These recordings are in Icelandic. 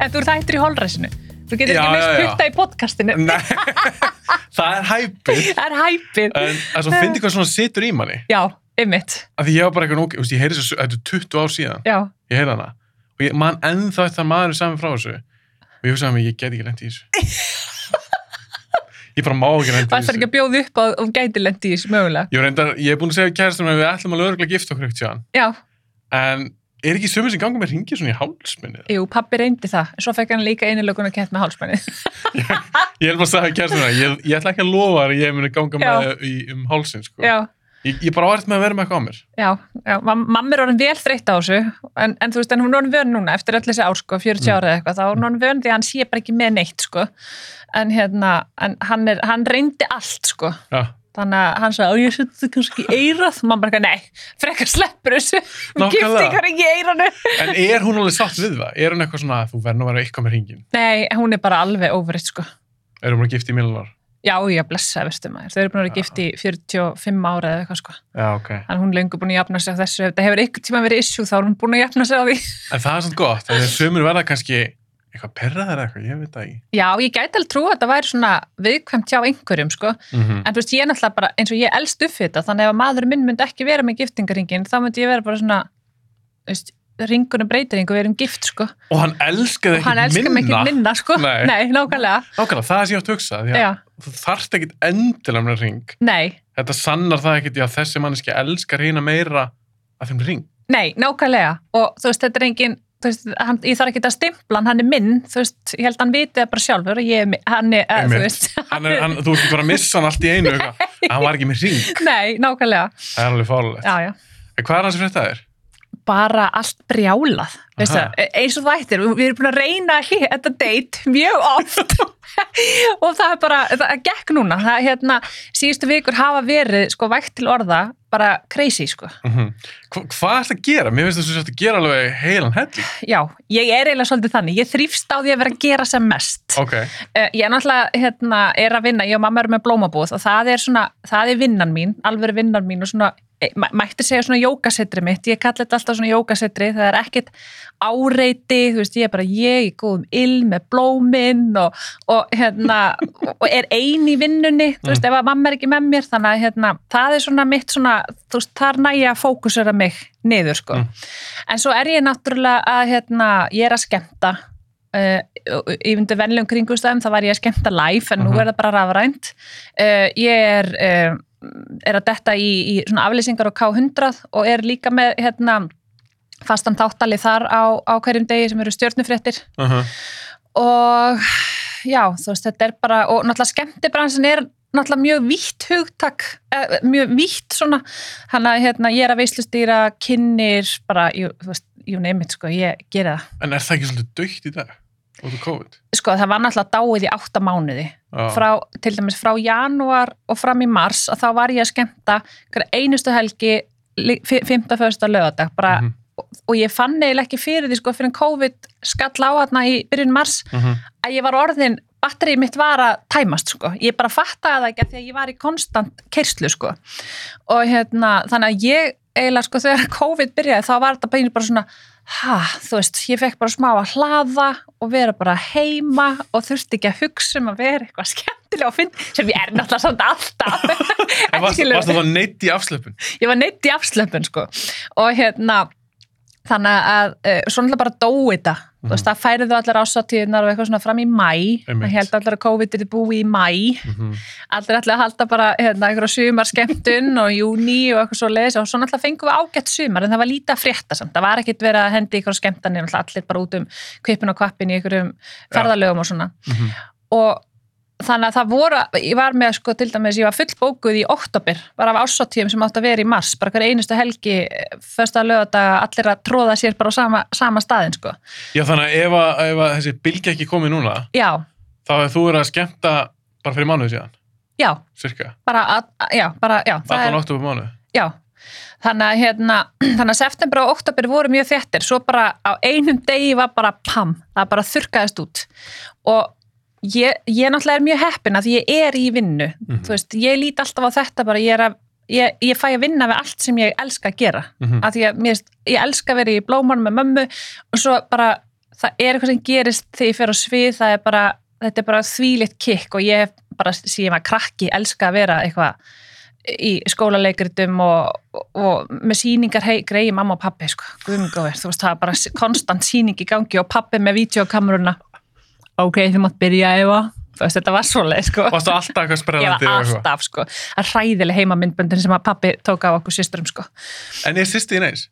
En þú ert hættur í holræsinu. Þú getur Já, ekki já. putta í podcastinu. Það er hæpið. Það er hæpið. En það svo fyndi hvað svona situr í manni. Já, ymmit. Af því ég var bara eitthvað nóg, ég heyri þessu, þetta er 20 ár síðan, Já, ég heyri hana. Og ég man ennþá að maður er saman frá þessu. Og ég að mig, ég get ekki lent í þessu. Ég bara má ekki lent í það er ekki þessu. að bjóða upp að þú gæti lendi í þessu mögulega. Ég, er búin að segja kæristum að við ætlum að lögreglega gifta okkur En er ekki sömur sem ganga með ringi svona í hálsminni? jú, pappi reyndi það. Svo fekk hann líka einilögun að kent með hálsmennið. Ég held bara að segja kæristum að ég, ég ætla ekki að lofa að ég muni ganga með í, um hálsin, sko. Já, Ég, ég bara áhært með að vera með eitthvað á mér. já, já. mam- Mamma er orðin vel þreytt á þessu. En, en þú veist, en hún er orðin vön núna eftir öll þessi ár, sko, 40 Mm. ára eða eitthvað. Þá er hún orðin vön því að hann sé bara ekki með neitt, sko. En hérna, en hann, er, hann reyndi allt, sko. Já, Þannig að hann sagði, og ég seti þetta kannski í eirað. Mamma bara, nei, frekar sleppur þessu. Hún Nákvæmlega. gifti ykkur ekki í eiranu. en er hún alveg sátt við það? Er hún eitthvað svona, þú verður að vera eitthvað með ringin? Nei, hún er bara alveg overið, sko. Er hún bara gift í Milanar? Já, já, blessa, veistu maður. Þau eru búin að vera gift í 45 ára eða eitthvað, sko. Já, ok. Þannig að hún er löngu búin að jafna sig á þessu. Ef þetta hefur ykkur tíma verið issue, þá er hún búin að jafna sig á því. En það er svona gott, að eitthvað perraðar eða eitthvað, ég veit það ekki. Já, ég gæti alveg trú að þetta væri svona viðkvæmt hjá einhverjum, sko. Mm -hmm. En þú veist, ég er náttúrulega bara, eins og ég elst upp þetta, þannig að ef maður minn myndi ekki vera með giftingaringin, þá myndi ég vera bara svona, þú veist, ringunum breytir einhver, við erum gift, sko. Og hann elskaði Og hann ekki elskar mig minna. ekki minna, sko. Nei. Nei nákvæmlega. Nákvæmlega, það er sem ég átt að hugsa, því að Já, þú þarft ekkit endilega með ring. nei, Þetta sannar það ekkit að þessi manneski elskar hérna meira að þeim ring. nei, nákvæmlega. Og þú veist, þetta er engin, þú veist, hann, ég þarf ekki að stimpla hann, hann er minn, veist, ég held að hann viti það bara sjálfur ég hann er, Einmitt. þú veist, Hann er, hann, þú ert ekki bara að missa hann allt í einu, hann var ekki með ring. nei, nákvæmlega. Það er alveg. En hvað er hans fyrir þetta er? bara allt brjálað það, eins og það ættir, við erum búin að reyna þetta date mjög oft og það er bara, það gekk núna. Það hérna, síðustu vikur hafa verið sko vægt til orða, bara crazy sko, Mm Hva, hvað er þetta að gera? Mér finnst þess að þetta gera alveg heilan helli. já, ég er eiginlega svolítið þannig, ég þrýfst á því að vera að gera sem mest. Ok, Uh, ég er náttúrulega hérna, er að vinna, ég og mamma erum með blómabúð og það er svona, það er vinnan mín, alveg vinnan mín og svona, mætti segja svona jókasetri mitt, ég kalli þetta alltaf svona jókasetri, það er ekkit áreiti, þú veist, ég er bara ég í góðum ill með blómin og, og hérna, og er ein í vinnunni, þú veist, ef að mamma er ekki með mér, þannig að hérna, það er svona mitt svona, þú veist, þar næja fókusera mig niður, sko. Mm. En svo er ég náttúrulega að, hérna, ég er að skemmta Uh, ég myndi venlegum kringustæðum þá var ég að skemmta live en nú Mhm. er það bara rafrænt uh, ég er uh, er að detta í, í svona aflýsingar á K100 og er líka með hérna fastan þáttalið þar á, á hverjum degi sem eru stjórnufréttir uh -huh. og já, þú veist, þetta er bara og náttúrulega skemmtibransin er náttúrulega mjög vítt hugtak eh, mjög vítt svona hann að hérna, ég er að veislustýra kynir bara, jú, þú veist, jú neymit sko, ég gera það En er það ekki svolítið dögt í dag? Sko, það var náttúrulega dáið í átta mánuði Já. Frá, til dæmis frá janúar og fram í mars að þá var ég að skemmta hver einustu helgi 5. fyrsta lögadag bara, Mhm, og ég fann eiginlega ekki fyrir því sko fyrir COVID skall á þarna í byrjun mars mhm. að ég var orðin, batterið mitt var að tæmast sko, ég bara fattaði það ekki af því að ég var í konstant kerslu sko og hérna, þannig að ég eiginlega sko þegar COVID byrjaði þá var þetta bara svona, ha, þú veist ég fekk bara smá að hlaða og vera bara heima og þurfti ekki að hugsa um að vera eitthvað skemmtilega og finn sem ég er náttúrulega samt alltaf. En varst, það neitt í afslöpun? ég var neitt í afslöpun sko. Og hérna þannig að uh, svo náttúrulega bara dói þetta þú veist, það færið allir ásatíðnar og eitthvað svona fram í mæ það held allir að COVID er búið í mæ Mm allir allir að halda bara hérna, einhverja sumar skemmtun og júni og eitthvað svo leiðis og svo náttúrulega fengum við ágætt sumar en það var lítið að frétta samt, það var ekkit verið að hendi ykkur skemmtanir, allir bara út um kvipin og kvappin í einhverjum ferðalögum og svona. -hmm. og þannig að það voru, ég var með sko til dæmis, ég var fullbókuð í oktober bara af ásáttíðum sem átt að vera í mars bara hver einustu helgi, första lögadaga allir að tróða sér bara á sama, sama staðin sko. Já, þannig að ef, að, ef að þessi bylgja ekki komið núna, Já, þá hefur þú verið að skemmta bara fyrir mánuðu síðan, já, cirka. bara, að, já, bara, já það Allan er, oktober mánuð. já þannig að hérna, þannig að september og oktober voru mjög þéttir, svo bara á einum degi var bara pam, það bara þurrkaðist út og ég, ég náttúrulega er mjög heppin að ég er í vinnu, Mhm. þú veist, ég lít alltaf á þetta bara, ég að Ég, ég fæ að vinna við allt sem ég elska að gera. Mm því að ég elska að vera í blómanum með mömmu og svo bara það er eitthvað sem gerist þegar ég fer á svið, er bara þetta er bara þvílitt kikk og ég hef bara síðan að krakki elska að vera eitthvað í skólaleikritum og, og, og með síningar hei, greiði mamma og pappi sko, guðmingóver, þú veist það er bara konstant síning í gangi og pappi með vídeokameruna ok, þið mátt byrja þú veist, þetta var svoleið sko Varstu alltaf eitthvað ég sprelandi var og eitthvað? alltaf sko, það er hræðileg heimamyndböndin sem að pappi tók á okkur systurum sko En ég sýsti þín eins?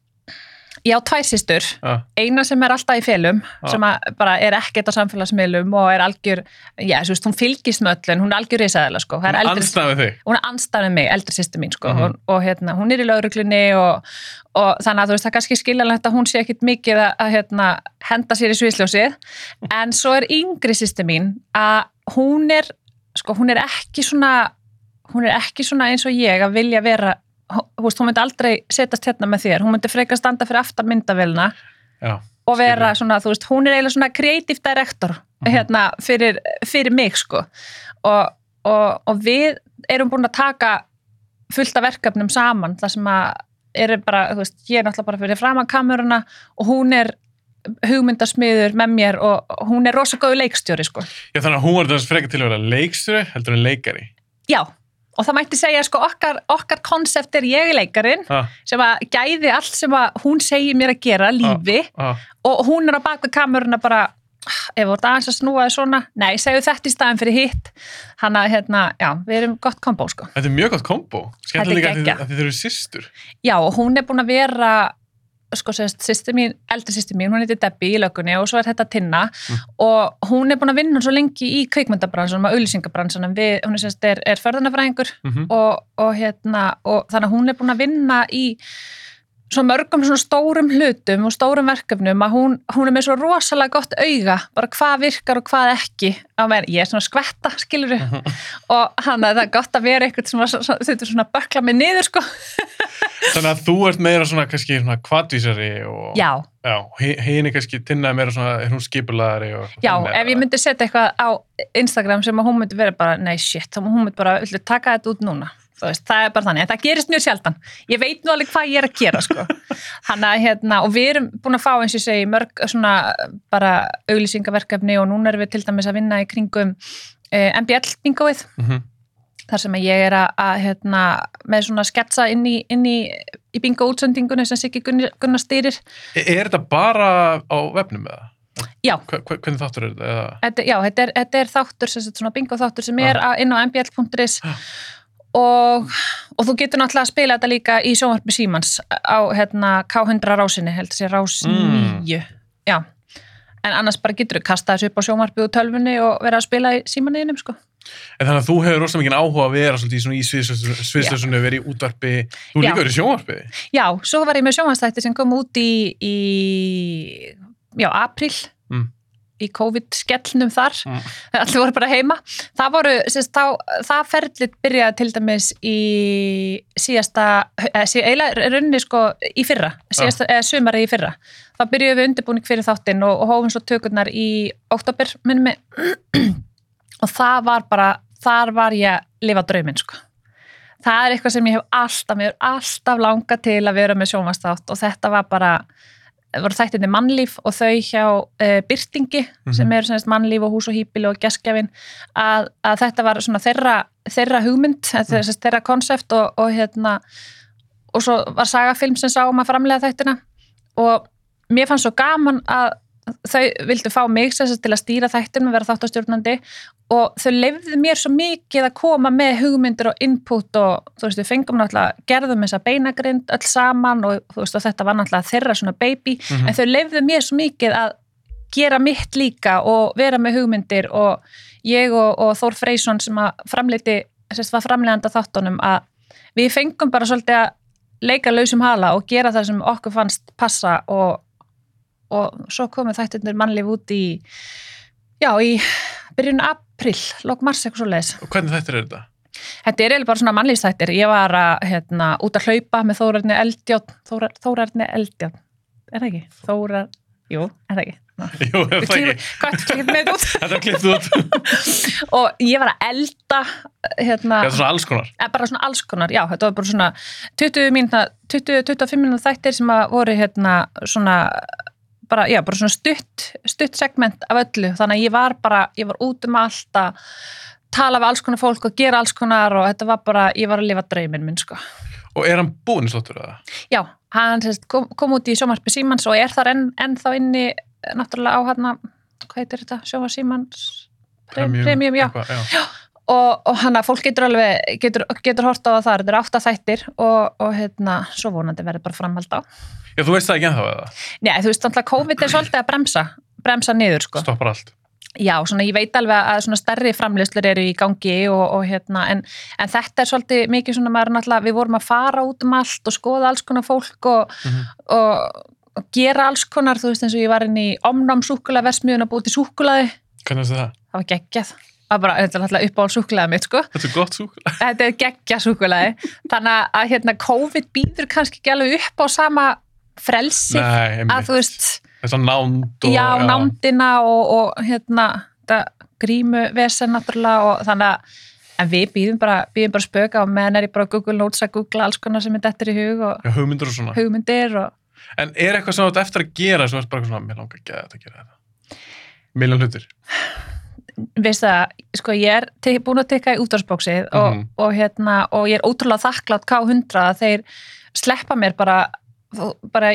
Ég á tvær systur, Já, eina sem er alltaf í felum Já. sem bara er ekkert á samfélagsmiðlum og er algjör, já, þú veist, hún fylgist með öllun, hún er algjör risaðilega sko, það er við þig? hún er anstæðið mig, eldri sýstu mín sko, Mhm. og, og hérna, hún er í lauruglunni og, og þannig að þú veist, það er kannski skiljanlegt að hún sé ekkit mikið að, að hérna, henda sér í sviðsljósið en svo er yngri sýstu mín að hún er sko, hún er ekki svona hún er ekki svona eins og ég að vilja vera veist, hún myndi aldrei setjast hérna með þér hún myndi frekar standa fyrir aftan myndavélina og vera svona, þú veist, hún er eiginlega svona creative director Mhm. hérna fyrir, fyrir mig sko og, og, og við erum búin að taka fullt af verkefnum saman þar sem að er bara, þú veist, ég er náttúrulega bara fyrir framan kameruna og hún er hugmyndasmiður með mér og hún er rosa góðu leikstjóri sko. Já þannig að hún var þess frekar til að vera leikstjóri heldur en leikari. Já, og það mætti segja sko okkar, okkar konsept er ég leikarin Ha, sem að gæði allt sem að hún segir mér að gera, lífi ha. og hún er á bak við kameruna bara "Ah, ef þú ert aðeins að snúa þig svona nei, segju þetta í staðin fyrir hitt hann að hérna, já, við erum gott kombo sko. Þetta er mjög gott kombo. Skemmtilega að þið- þið eru systur. já, og hún er búin að vera sko, sérst, sýstir mín, eldri sýstir mín hún heitir Debbie í lögunni og svo er þetta Tinna Mm. og hún er búin að vinna svo lengi í kveikmyndabransunum og auðlýsingabransunum við, hún er, sérst, er, er förðunafræðingur Mm og, og hérna og þannig að hún er búin að vinna í svo mörgum svona stórum hlutum og stórum verkefnum að hún, hún er með svo rosalega gott auga bara hvað virkar og hvað ekki. Meðan ég er svona skvetta, skilur og hann að það er gott að vera eitthvað sem að- svona- að bökla mig niður sko. Þannig að þú ert meira svona kannski svona kvadvísari og já, já hinn er kannski tinnaði meira svona, er hún skipulaðari og já, ef ég myndi setja eitthvað á Instagram sem að hún myndi vera bara, nei shit, þá hún myndi bara, villu taka þetta út núna veist, það er bara þannig, en það gerist mjög sjaldan ég veit nú alveg hvað ég er að gera sko. hann að hérna, og við erum búin að fá eins og ég segi, mörg svona bara auglýsingaverkefni og núna erum við til dæmis að vinna í kringum uh, MBL bingoið, Mhm. þar sem ég er að, að hérna, með svona sketsa inn í, inn í, í bingo útsendingunni sem Siggi Gunnar, Gunnar stýrir Er, er þetta bara á vefnum eða? Já. Hvernig þáttur er þetta? Já, þetta er, þetta er þáttur, sem sagt svona bingo þáttur sem er á, inn á mbl.is Já. Og, og þú getur náttúrulega að spila þetta líka í sjónvarpi Símans á hérna, K100 rásinni, held að sé rás Mm. 9 já, en annars bara getur þú kasta þessu upp á sjónvarpi og tölvunni og vera að spila í símanniðinum sko. En þannig að þú hefur rosa mikið áhuga að vera svolítið í sviðslösunni, vera í útvarpi, þú líka verið í sjónvarpi. já, svo var ég með sjónvarstætti sem kom út í, í já, april Mm. Í COVID-skellnum þar. Mm. allir voru bara heima. Það voru, sérst, þá, það ferlit byrjaði til dæmis í síðasta, eða eiginlega runni sko í fyrra, síðasta, eða sumari í fyrra. Þá byrjuðum við undirbúning fyrir þáttinn og, og hófum svo tökurnar í mig. Og það var bara, þar var ég að lifa drauminn sko. Það er eitthvað sem ég hef alltaf, alltaf langað til að vera með sjónvastátt og þetta var bara voru þættinni mannlíf og þau hjá uh, Byrtingi Mhm. sem eru semst mannlíf og hús og hýpili og geskjafin að, að þetta var svona þeirra, þeirra hugmynd, þetta er semst þeirra konsept og, og hérna og svo var sagafilm sem sá um að framlega þættina og mér fannst svo gaman að þau vildu fá mig sagt til að stýra þættinum og vera þáttastjórnandi og þau lefðu mér svo mikið að koma með hugmyndir og input og þú veist, við fengum náttúrulega, gerðum þessa beinagrind öll saman og þú veist, og þetta var náttúrulega þeirra svona baby, Mhm. en þau lefðu mér svo mikið að gera mitt líka og vera með hugmyndir og ég og, og Þór Freysson sem að framleiti, sérst var framleganda þáttunum að við fengum bara svolítið að leika lausum hala og gera það sem okkur fannst passa og, og svo komið þættunir mannlíf út í já, í byrjun april, lók mars eitthvað svo leiðis. Og hvernig þetta er þetta? Þetta er eiginlega bara svona mannlýfstættir. Ég var að, hérna, út að hlaupa með Þórarni Þórar, Þórarni Eldjón, er það ekki? Þórar, jú, er það ekki? Ná. Jú, er það ekki? Hvað, klikkið með þetta út? Þetta klipt út. Og ég var að elda, hérna, Þetta er svona alls konar. eh, bara svona alls konar, já, þetta var bara svona 20 mínúta, 20-25 mínúta þættir sem að voru, hérna, svona bara, já, bara svona stutt, stutt segment af öllu, þannig að ég var bara, ég var út um allt að tala við alls konar fólk og gera alls konar og þetta var bara, ég var að lifa drauminn minn, sko. Og er hann búinn í slottur eða? Já, hann kom, kom út í sjómarpi Símans og er þar enn, ennþá inni eh, náttúrulega á hann hvað heitir þetta, sjómar Símans Premium, Premium já. eitthvað, já. Og, og hann að fólk getur alveg getur, getur hort á það þar, þetta eru átta þættir og, og hérna, svo vonandi verður bara framhald á. Já, þú veist það ekki ennþá eða? Nei, þú veist, náttúrulega COVID er svolítið að bremsa bremsa niður, sko. Stoppar allt. Já, svona ég veit alveg að svona stærri framleyslur eru í gangi og, og hérna, en, en þetta er svolítið mikið svona maður náttúrulega, við vorum að fara út um allt og skoða alls konar fólk og, Mhm. og, og gera alls konar, þú veist eins og ég var inn í omnám súkula versmiðun að búið til súkulaði, Hvernig er það? það var geggjað. Það var bara, þetta er náttúrulega uppáhald súkulaði mitt, sko. Þetta er gott súkulega. Þetta er geggja súkulaði. Þannig að hérna COVID býður kannski ekki alveg upp á sama frelsi Nei, að þú veist, Þess að nánd og... já, nándina og, og hérna, grímu vesen náttúrulega og þannig að en við býðum bara, býðum bara spöka og meðan er ég bara Google Notes að googla alls konar sem er dettur í hug og Já, hugmyndur og svona. hugmyndir og En er eitthvað ert eftir að gera sem ert bara svona, mér langar ekki að þetta gera þetta. Miljón hlutir. veist það, sko ég er te- búin að tekka í útvarsbóksið og, Mhm. og hérna, og ég er ótrúlega þakklátt K100 að þeir sleppa mér bara bara,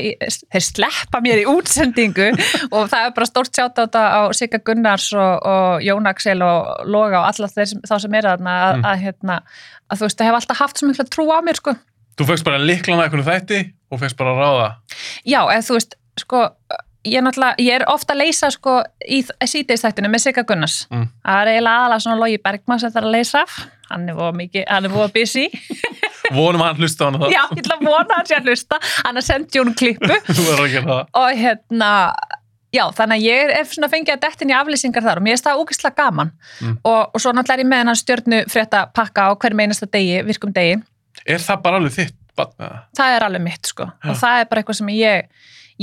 þeir sleppa mér í útsendingu og það er bara stórt sjátt á þetta á Sigga Gunnars og, og Jón Axel og Loga og alla þeir þá sem er þarna að, Mm. að, hérna, að þú veist, það hef alltaf haft svo mikla trú á mér sko. Þú fegst bara liklana eitthvað þætti og fegst bara ráða. Já, eða þú veist, sko ég er náttúrulega, ég er ofta að leysa sko í síteistættinu með Sigga Gunnars Mm. það er eiginlega aðalega svona Logi Bergmann sem það er að leysa af, hann er búið mikið hann er búið busy, Vonum að hann hlusta á hana það. já, ég ætla að vona hann sé að hlusta, hann er sendt Jón að það. og hérna já, þannig að ég er svona fengið að dettin í aflýsingar þar og mér er það ógeðslega gaman Mm. og, og svo náttúrulega er ég með hennar stjörnu frétta pakka á hverjum einasta degi, virkum degi Er það bara alveg þitt það er alveg mitt sko Já. og það er bara eitthvað sem ég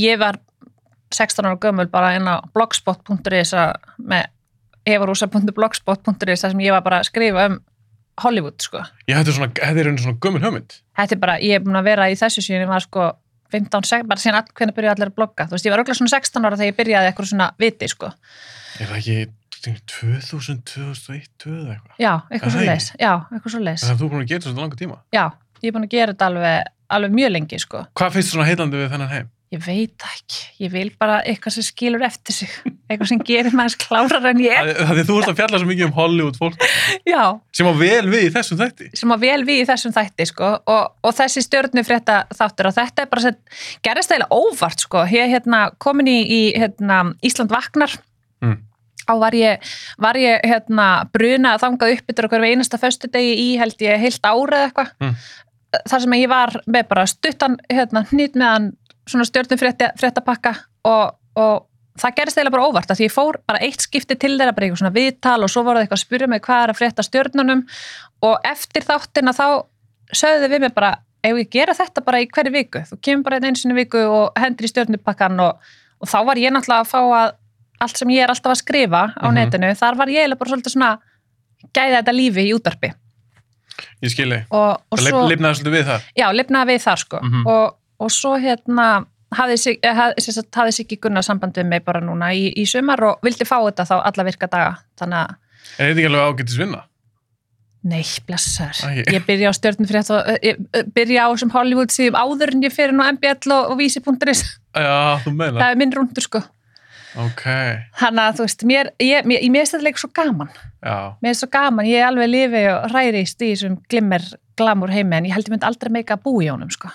ég var 16 ára gömul bara inn á blogspot.is með evarúsa.blogspot.is sem ég var bara að skrifa um Hollywood sko Ég hætti svona, þetta er svona gömul hugmynd. þetta er bara, ég er búin að vera í þessu síðan ég var sko 15, 16, bara síðan all, hvernig byrjuði allir að blogga þú veist, ég var örugglega svona 16 ára þegar ég byrjaði eitthvað svona viti sko, Er það ekki 2000, 2001, 2000 eða eitthvað? já, eitthvað Er svo leis já, eitthvað svo leis, Það er þú búin að gera þetta langa tíma. já ég er búin að gera þetta alveg, alveg mjög lengi sko Hvað finnst svona heillandi við þennan heim? Ég veit ekki, ég vil bara eitthvað sem skilur eftir sig, eitthvað sem gerir maður klárar en ég, Það er þú ert að fjalla svo mikið um Hollywood fólk. Já, sem á vel við í þessum þætti. sem að vel við í þessum þætti sko. Og, og þessi stjörnu frétta þáttur og þetta er bara sem gerist eiginlega óvart sko, er hérna komin í, í hérna, Ísland Vaknar. Mm. á var ég, var ég hérna bruna að þangað upp yfir okkur einasta föstudegi í held ég heilt ára eða eitthvað. Mm. þar sem ég var með bara stuttan hérna hnýtt meðan svona stjörnum fréttapakka og, og það gerist eiginlega bara óvart að því ég fór bara eitt skipti til þeirra bara eitthvað svona viðtal og svo voru það eitthvað að spyrja mig hvað er að frétta stjörnunum og eftir þáttina þá sögðu við mig bara ef ég gera þetta bara í hverju viku þú kemur bara einu sinni í viku og hendur í stjörnupakkan og, og þá var ég náttúrulega að fá að allt sem ég er alltaf að skrifa á Mhm. netinu, þar var ég bara svolítið svona gæða þetta lífi í útarpi Ég skilji. og, og Það lifnaði svolítið við það. já, lifnaði við þar sko Mhm. og, og svo hérna hafði, eh, Siggi Gunnar samband við mig bara núna í, í sumar og vildi fá þetta þá alla virka daga þannig að Er þetta ekki alveg ágættis vinna? Nei, blessar. Æ. Ég byrja á stjörnufrétt og ég eh, byrja á sem Hollywood síðum áður en ég fyrir nú MBL og, og vísi.is. Já, þú meina. Það er minn rundur sko. Ok, Þannig að þú veist, mér, ég, mér, mér finnst þetta leik svo gaman. já. Mér finnst svo gaman, ég er alveg lifi og hrærist í þessum glimmer glamur heimi en ég held ég myndi aldrei meika að búa í honum sko.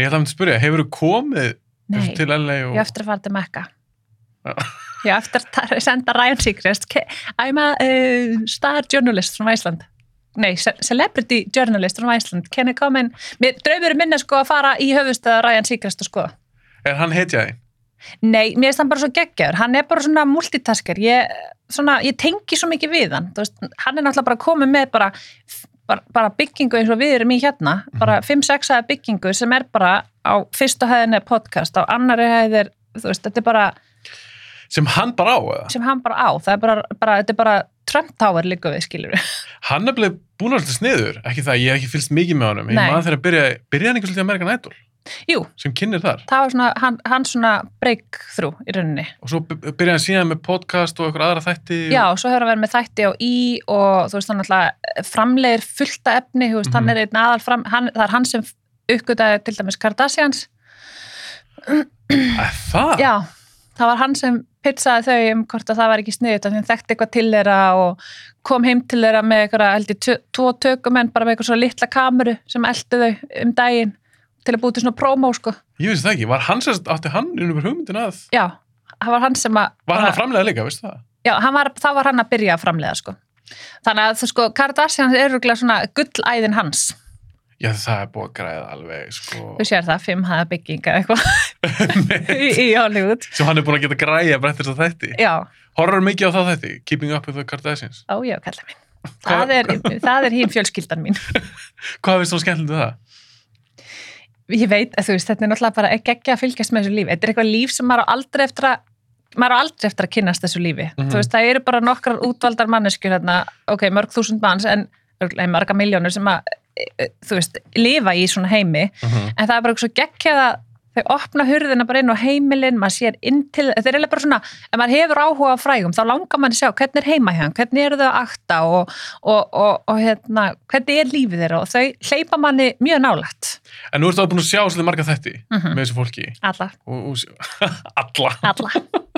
Ég ætla að mynda að spyrja, hefur þú komið Nei, til LA og... ég eftir að fara til Mekka. Ég eftir að senda Ryan Seacrest. I'm a uh, star journalist from Iceland. Nei, ce- celebrity journalist from Iceland. Can I come in? Draumur minna sko að fara í höfustöða Ryan Seacrest og skoða. Er hann hetjaði? Nei, mér finnst hann bara svo geggjaður. Hann er bara svona multitasker. Ég, svona, ég tengi svo mikið við hann. Veist, hann er náttúrulega bara komið með bara, bara, bara byggingu eins og við erum í hérna. Bara 5-6 aða byggingu sem er bara á fyrstu hæðinni er podcast, á annari hæðir, þú veist, þetta er bara Sem hann bara á, eða? sem hann bara á. Það er bara, bara þetta er bara Trump Tower líka við, skilur við. Hann er bleið búin svolítið sniður, ekki það, ég hef ekki fylgst mikið með honum. Ég Nei. man þegar að byrja, byrja hann einhvers lítið Amerikan Idol? Jú, sem kynir þar? Það var svona hann, hann svona breakthrough í rauninni. Og svo byrjaði hann síðan með podcast og eitthvað aðra þætti Já, svo hefur hann verið með þætti á í og þú veist, hann alltaf framlegir fullta efni, þú veist, hann Mhm. er einn aðal fram, hann, það er hann sem uppgötaði til dæmis Kardashians. Og það? Já, það var hann sem pizzaði þau um hvort að það var ekki sniðut að þeim þekkti eitthvað til þeirra og kom heim til þeirra með eitthvað, tvo- tökumenn bara með eitthvað svo litla kameru sem eldi þau um daginn til að búið til svona promo, sko. ég veist það ekki, var hann sérst, átti hann unnum hugmyndin að, Já, það var hann sem að... var hann að framlega líka, veistu það? Já, var, þá var hann að byrja að framlega, sko. Þannig að, þú sko, Kardashians er rúglega svona gullæðin hans. Já, það er búið að græða alveg, sko Þú sér það, fimm hafa bygginga eitthvað í, í Hollywood. sem hann er búin að geta eftir þess að þætti Já, horror mikið á það þætti, Keeping Up with the Kardashians ó já. Það er, það er hín fjölskyldan mín. hvað finnst þú skemmtilegt við það? Ég veit, þú veist, þetta er náttúrulega bara ekki að fylgjast með þessu lífi. Þetta er eitthvað líf sem maður aldrei eftir að maður aldrei eftir að kynnast þessu lífi. Mhm. Þú veist, það eru bara nokkrar útvaldar manneskjur hérna, ok, mörg þúsund manns en marga miljónur sem að, e, e, þú veist, lifa í svona heimi en það er bara eitthvað svo geggjað að þau opna hurðina bara inn á heimilin maður sér inn til, þetta er eiginlega bara svona ef maður hefur áhuga á frægum, þá langar maður að sjá hvernig er heima hjá hann, hvernig eru þau að akta og, og, og, og hérna, hvernig er lífið þeirra og þau hleypa manni mjög nálægt en nú ertu að búin að sjá svolítið marga þætti Mhm. með þessu fólki alla, og, og, alla alla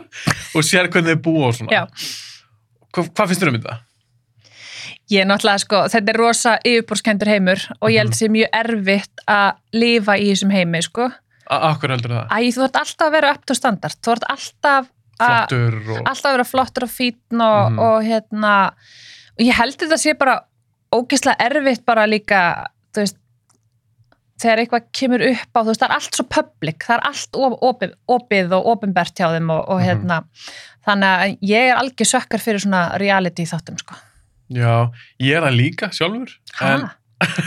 og sér hvernig þið búa og svona Já. Hva, hvað finnst þér um þetta? ég er náttúrulega sko, þetta er rosa yfirbúrskendur heimur og ég held Mhm. sé mjög erfitt að lifa í þessum heimi sko, Akkur heldur það? æ, þú ert alltaf að vera up to standard, þú ert alltaf að og alltaf að vera flottur og fítn og, Mhm. og hérna og ég held þetta sé bara ógeðslega erfitt bara líka þú veist þegar eitthvað kemur upp á, þú veist, það er allt svo public, það er allt op opið, opið og opinbert hjá þeim og, og Mhm. hérna þannig að ég er algjör sökkar fyrir svona reality þáttum, sko. Já, ég er það líka sjálfur en Ha?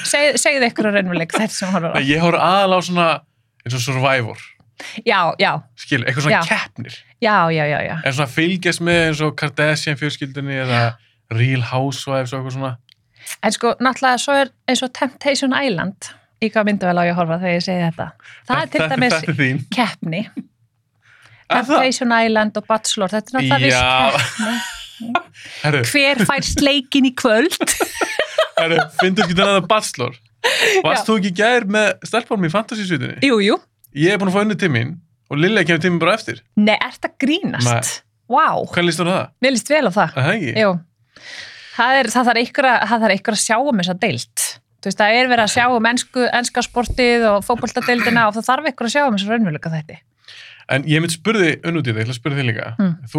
Seg, segðu ykkur á raunveruleik þetta sem horfur á. Ég horf aðal á svona eins og Survivor Já, já, skilur, eitthvað svona Já. keppnir já, já, já, já. en svona fylgjast með eins og Kardashian fjölskyldunni eða Real Housewives og eitthvað svona En sko, náttúrulega svo er eins og Temptation Island í hvað myndavel á ég að horfa þegar ég segi þetta. Það er til dæmis er keppni. Er það? Temptation Island og Bachelor, þetta er náttúrulega keppni. Hver fær sleikin í kvöld? herru, finnstu ekki þennan Bachelor Varst þú ekki gær með stelpunum í fantasy-svitinni? jú, jú. Ég er búin að fá unni tímin og Lilja kemur tímin bara eftir Nei, ert það grínast? Vá, Hvað líst þú á það? mér líst vel á það. Er Það ekki? Jú. Það, er, það þarf ykkur að, sjá um þessa deilt. Þú veist, það er verið að sjá um ennsku, ennska sportið og fótboltadeildina og það þarf ykkur að sjá um þessa raunveruleika þetta. En ég mynd spurði unnútið þig, ég ætla að spurði þig líka Mm. Þú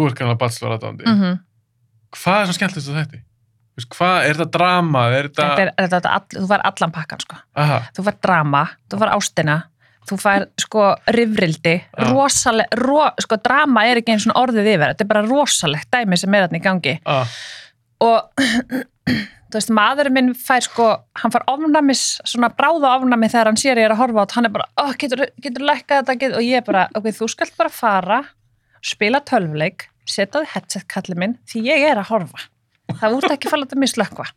Hvað er þetta? Er drama? Er þetta... þetta er, þetta, þetta, all, þú fær allan pakkan, sko. Aha, þú fær drama, þú fær ástina þú fær sko rifrildi Já. rosaleg, ro, sko drama er ekki eins og orðið yfir, þetta er bara rosalegt dæmi sem er þarna í gangi ah, og þú veist, maðurinn minn fær sko, hann fær ofnæmis svona bráða ofnæmi þegar hann sér ég er að horfa á þetta, hann er bara, oh, getur, getur lækkað þetta getur, og ég er bara, ok, þú skalt bara fara spila tölvuleik setja þið headset kallið minn, því ég er að horfa það út ekki falla þetta mislökkva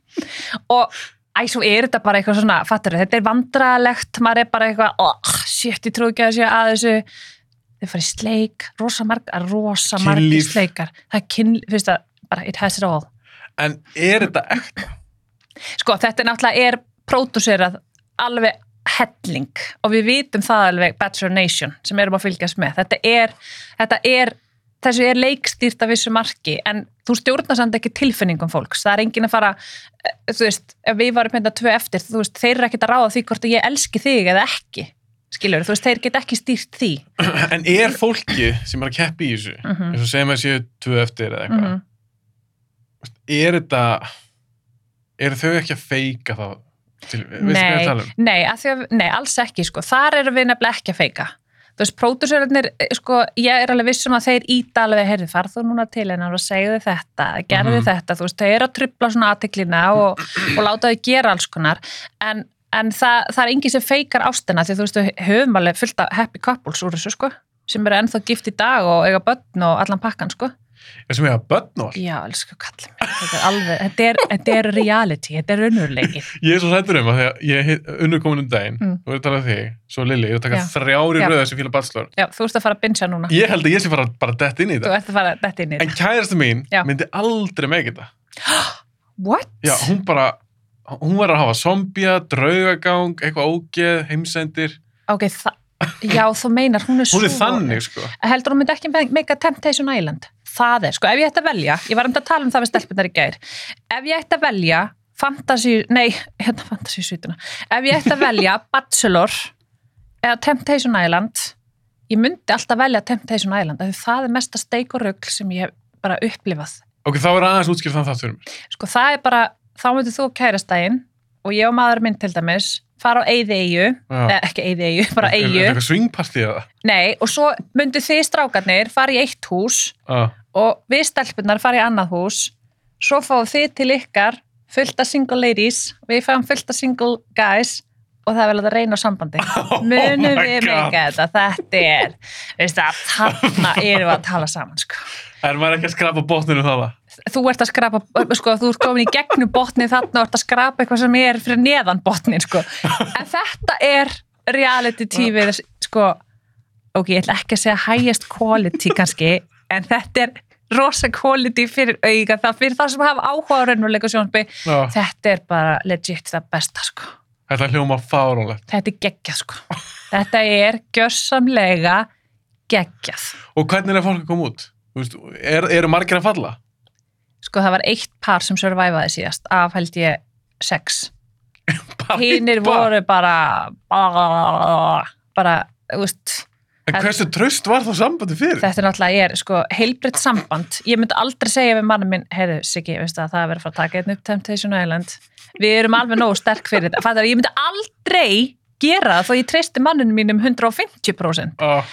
og æ, svo er þetta bara eitthvað svona, fattur þetta er vandralegt, maður er bara eitthvað oh, shit, ég trú ekki að sé að þessu þau farið sleik, rosa marg rosa margir Kynlíf. sleikar það er kyn, fyrst að, bara it has it all En er þetta ekta? Sko, þetta er náttúrulega er pródúserað alveg helling og við vitum það alveg Bachelor Nation sem erum að fylgjast með. Þetta er, þetta er þessu er leikstýrt af vissu marki en þú stjórnar samt ekki tilfinningum fólks. Það er engin að fara, eh, þú veist, ef við varum hérna tvö eftir, veist, þeir eru ekkert að ráða því hvort ég elski þig eða ekki. Skilur, þú veist, þeir get ekki stýrt því. En er fólki sem er að keppi í þessu Mhm. eins og segjum að séu tvö eftir eða eitthvað Mm er þetta eru þau ekki að feika þá til, er tala um? Nei, að að, nei, alls ekki sko. Þar erum við nefnilega ekki að feika. Þú veist, pródúsörarnir, sko, ég er alveg vissum að þeir íta alveg, heyrðu, farð þú núna til hennar og segðu þetta, gerðu Mhm. þetta, þú veist, þau eru að trubla svona aðtiklina og, og láta þau gera alls konar, en, en það, það er engin sem feikar ástina, því þú veist, við höfum alveg fullt af happy couples úr þessu, sko, sem eru ennþá gift í dag og eiga börn og allan pakkan, sko. Ég sem ég að börn og allt Já, elsku kallið mér. Þetta er alveg, þetta er, þetta er reality, þetta er raunurleiki. ég er svo hættur um að ég er unnur komin um daginn Mm. og er að tala þig, svo Lili, ég er að taka Já. þrjári Já. röða sem fíla bachelor Já, þú ert að fara að bincha núna. ég held að ég sé fara bara dett inn í Þú þetta ert að fara þetta inn í en þetta. kærasta mín Já. myndi aldrei með þetta What? já, hún bara, hún var að hafa zombia, draugagang, eitthvað ógeð heimsendir, Ok, það, já, þú meinar, hún er svo... hún er þannig sko Heldur hún myndi ekki make a Temptation Island? Það er, sko, ef ég ætti að velja, ég var um að tala um það við stelpunar í gær, ef ég ætti að velja fantasy, nei, hérna fantasy svítuna, ef ég ætti að velja Bachelor eða Temptation Island, ég myndi alltaf velja Temptation Island, af því það er mesta steik og rugl sem ég hef bara upplifað. ok, þá er aðeins útskýrt þann það mér Sko, það er bara, þá myndir þú kærastægin og ég og maður minn til dæmis fara á eyði eigu, Já. eh, ekki eyði eigu, bara Er- er eigu, eitthvað swingpartí eða nei, og svo myndir þið strákarnir fara í eitt hús ah. Og við stelpunar fara í annað hús. Svo fáum þið til ykkar fullt af single ladies. Við fáum fullt af single guys og það er vel að reyna á sambandi. Munum Oh my við meika þetta? Þetta er, veist það, þarna erum við að tala saman sko. er maður ekki að skrapa botninu það? Þú ert að skrapa, sko, þú ert komin í gegnum botni þarna og ert að skrapa eitthvað sem er fyrir neðan botnin, sko. En þetta er reality TV sko, ok, ég ætla ekki að segja highest quality kannski, en þetta er rosa quality fyrir auga það fyrir það sem hafa áhuga á raunveruleika sjónbi Já. þetta er bara legit það besta sko, þetta er hljóma fáránlegt. Þetta er geggjað sko. Þetta er gjörsamlega geggjað. Og hvernig er fólk að koma út? Þú veist, er, eru margir að falla? Sko það var eitt par sem survivaði síðast af held ég sex. Bara hinnir barn. voru bara bara, bara þú veist, en hversu tröst var þá sambandi fyrir? Þetta er náttúrulega er sko heilbritt samband, ég myndi aldrei segja við mannum minn, heyrðu Siggi, að það er verið að fara að taka einn upp Temptation Island. Við erum alveg nógu sterk fyrir þetta, fattar, ég myndi aldrei gera það þó ég treysti mannunum mínum 150% ah,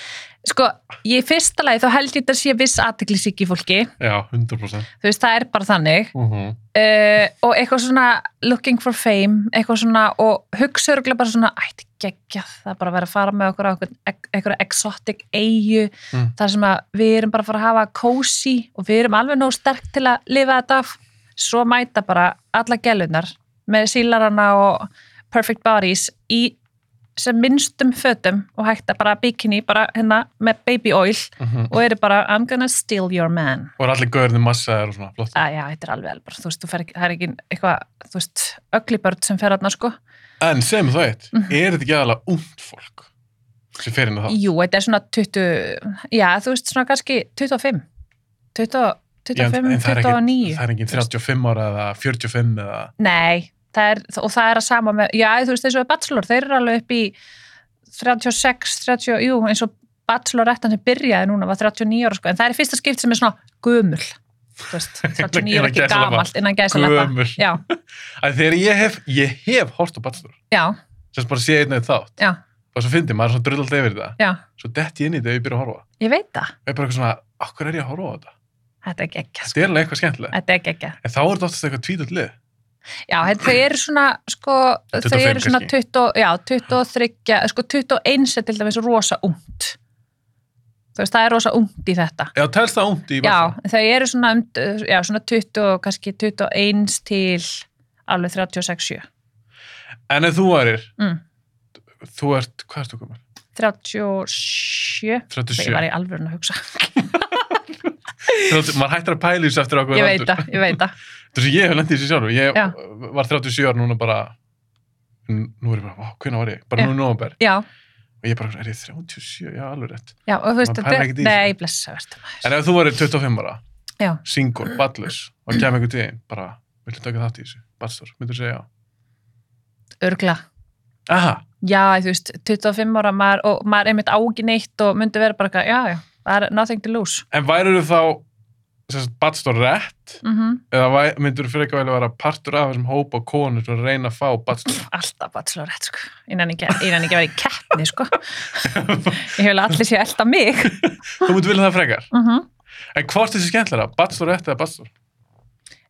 sko, ég fyrsta lagi þá held ég þetta sé viss aðteklisík í fólki, já, 100% þú veist, það er bara þannig uh -huh. uh, og eitthvað svona looking for fame, eitthvað svona og hugsa örgulega bara svona ætti geggjað, það er bara að vera að fara með okkur á eitthvað, exotic eigu Mm. þar sem að við erum bara að fara að hafa cozy og við erum alveg nóg sterk til að lifa þetta af, svo mæta bara alla gellunar með sílarana og perfect bodies í sem minnstum fötum og hægt að bara bikini bara hérna með baby oil og eru bara I'm gonna steal your man og er allir gaurni massaðir og svona flott að já, þetta er alveg alveg, þú veist, þú fer ekki, það er ekki eitthvað, þú veist, öglibörn sem fer aðna sko. en sem það eitt, Mhm. er þetta ekki aðalega ungt fólk sem fer inn á það Jú, þetta er svona 20, já, þú veist, svona kannski 25, 20, Já, en- 25, en það er ekki- 29. það er enginn 35 ára eða 45 eða Nei, það er, og það er að sama með, já, þú veist, þessu bachelor, þeir eru alveg upp í 36, 30, jú, eins og bachelorettan sem byrjaði núna var 39 ára sko, en það er fyrsta skipt sem er svona gömul, þú veist, 39 er ekki gamalt innan að þegar ég hef, ég hef hort á Bachelor. Já, sem bara sé einn eða þátt. Já, og svo fyndi maður er svona drullald yfir þetta já, svo detti ég inn í þetta ef ég byrja að horfa það. ég veit það, ég er bara eitthvað svona, okkur er ég að horfa á þetta? Þetta er geggja, sko, þetta er alveg eitthvað skemmtilegt. Þetta er geggja. en þá er þetta oftast eitthvað tvítut lið Já, þau eru svona, sko, þau 25 eru svona kannski. 20, já, 23, sko 21 er til dæmis rosa ungt. Þú veist, það er rosa ungt í þetta. já, telst það ungt í Já, Bachelor þau eru svona, um, já, svona 20, kannski 21 til alveg 36, en ef þú varir, mm, þú ert, hvað ertu komin? 37, 37, ég var í alvörun að hugsa. 30, maður hættir að pæla í þessu eftir okkur Ég veit það, ég veit það. þetta sem ég hef lendið í þessu sjálfur ég Já. var 37 ára núna bara nú er ég bara, hvernig var ég? bara Já. nú í november Já, og ég bara, er ég 37? Já, alveg rétt já, og þú veist, Maður pælir ekkert í nei, blessa, verður maður. en ef þú varir 25 ára, Já, single, ballus og kemur einhvern tíðin, bara viltu taka þátt í þessu, ballstor, myndur segja já örgla. aha, Já, þú veist, 25 ára maður, og maður einmitt á ekki neitt og myndi vera bara, eitthvað, já, já, það er nothing to lose. en værir þú þá ballstor rétt Mm eða myndur þú fyrir ekki að vera partur af þessum hópa konur sem reyna að fá ballstor Alltaf bachelorette, sko. Innan ekki, innan ekki að vera í keppni, sko. Ég vil allir sé elda mig. þú myndur vilja það frekar Mm en hvort þessi skemmtilega, ballstor rétt eða ballstor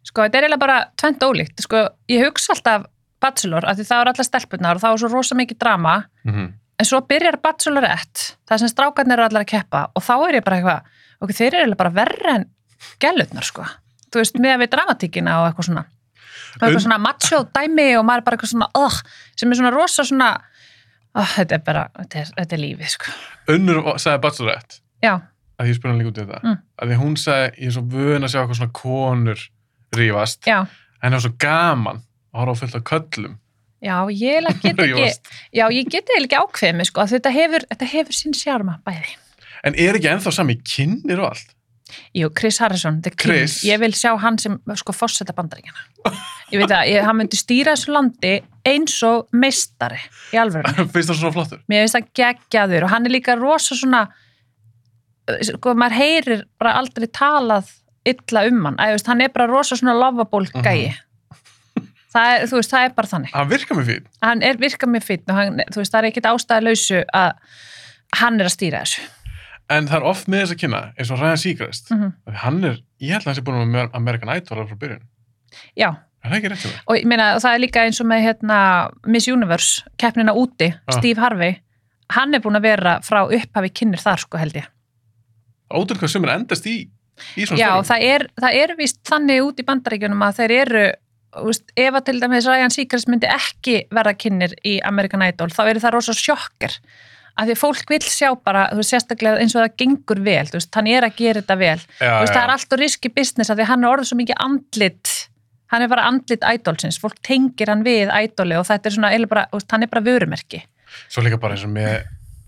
Sko, þetta er eiginlega bara tvent ólíkt. Sko, ég hugsa alltaf bachelor, af því það er allar stelpunar og þá er svo rosa mikið drama, mm -hmm. en svo byrjar bachelorette, það sem strákarnir eru allar að keppa og þá er ég bara eitthvað, ok, þeir eru bara verri en gælutnar sko. Þú veist, með að við dramatíkina og eitthvað svona. Eitthvað Un- svona macho dæmi og maður er bara eitthvað svona uh, sem er svona rosa svona uh, þetta er bara, þetta er, þetta er lífið sko. Unnur sagði Bachelorette. Já, að ég spurði hann líka út í þetta. Mm. að því hún sagði, ég er svo vön að sjá eitthvað svona konur rífast. Já, en það var svo gaman að horfa fullt af köllum. Já, ég get ekki já, ég get ekki ákveðið mig sko þetta hefur, þetta hefur sín sjárma bæði. En er ekki ennþá sami kynir og allt Jú, Chris Harrison. Chris. Ég vil sjá hann sem sko fórseta bandaríkjana. Ég veit að ég, hann myndi stýra þessu landi eins og meistari í alvörunni. finnst það svona flottur Mér finnst það geggjaður og hann er líka rosa svona, sko, maður heyrir bara aldrei talað illa um hann. Æ, veist, hann er bara rosa svona lovable Mhm. gæi. Það er, veist, það er bara þannig. hann virkar mér fín Hann er virkað mér fýtt og hann, veist, það er ekkit ástæðalausu að hann er að stýra þessu. En það er oft með þess að kynna eins og Ryan Seacrest. Mm hann er, ég held að hann sé búin með American Idol frá byrjun, Já, er og ég meina það er líka eins og með hérna, Miss Universe, keppnina úti Ah. Steve Harvey, hann er búin að vera frá upphafi kynir þar sko held ég. Ótrúlega hvað sumir endast í í svona já, það er, það er vist þannig út í bandaríkjunum að þeir eru úst, ef að til dæmis Ryan Seacrest myndi ekki verða kynir í American Idol þá eru það rosa sjokkar af því að fólk vil sjá bara, þú veist, sérstaklega eins og það gengur vel, þú veist, hann er að gera þetta vel. Já, þú veist, það er alltaf riski business af því að hann er orðið svo mikið andlit hann er bara andlit idolsins, fólk tengir hann við idoli og þetta er svona, eiginlega bara, veist, hann er bara vörumerki. Svo líka bara eins og með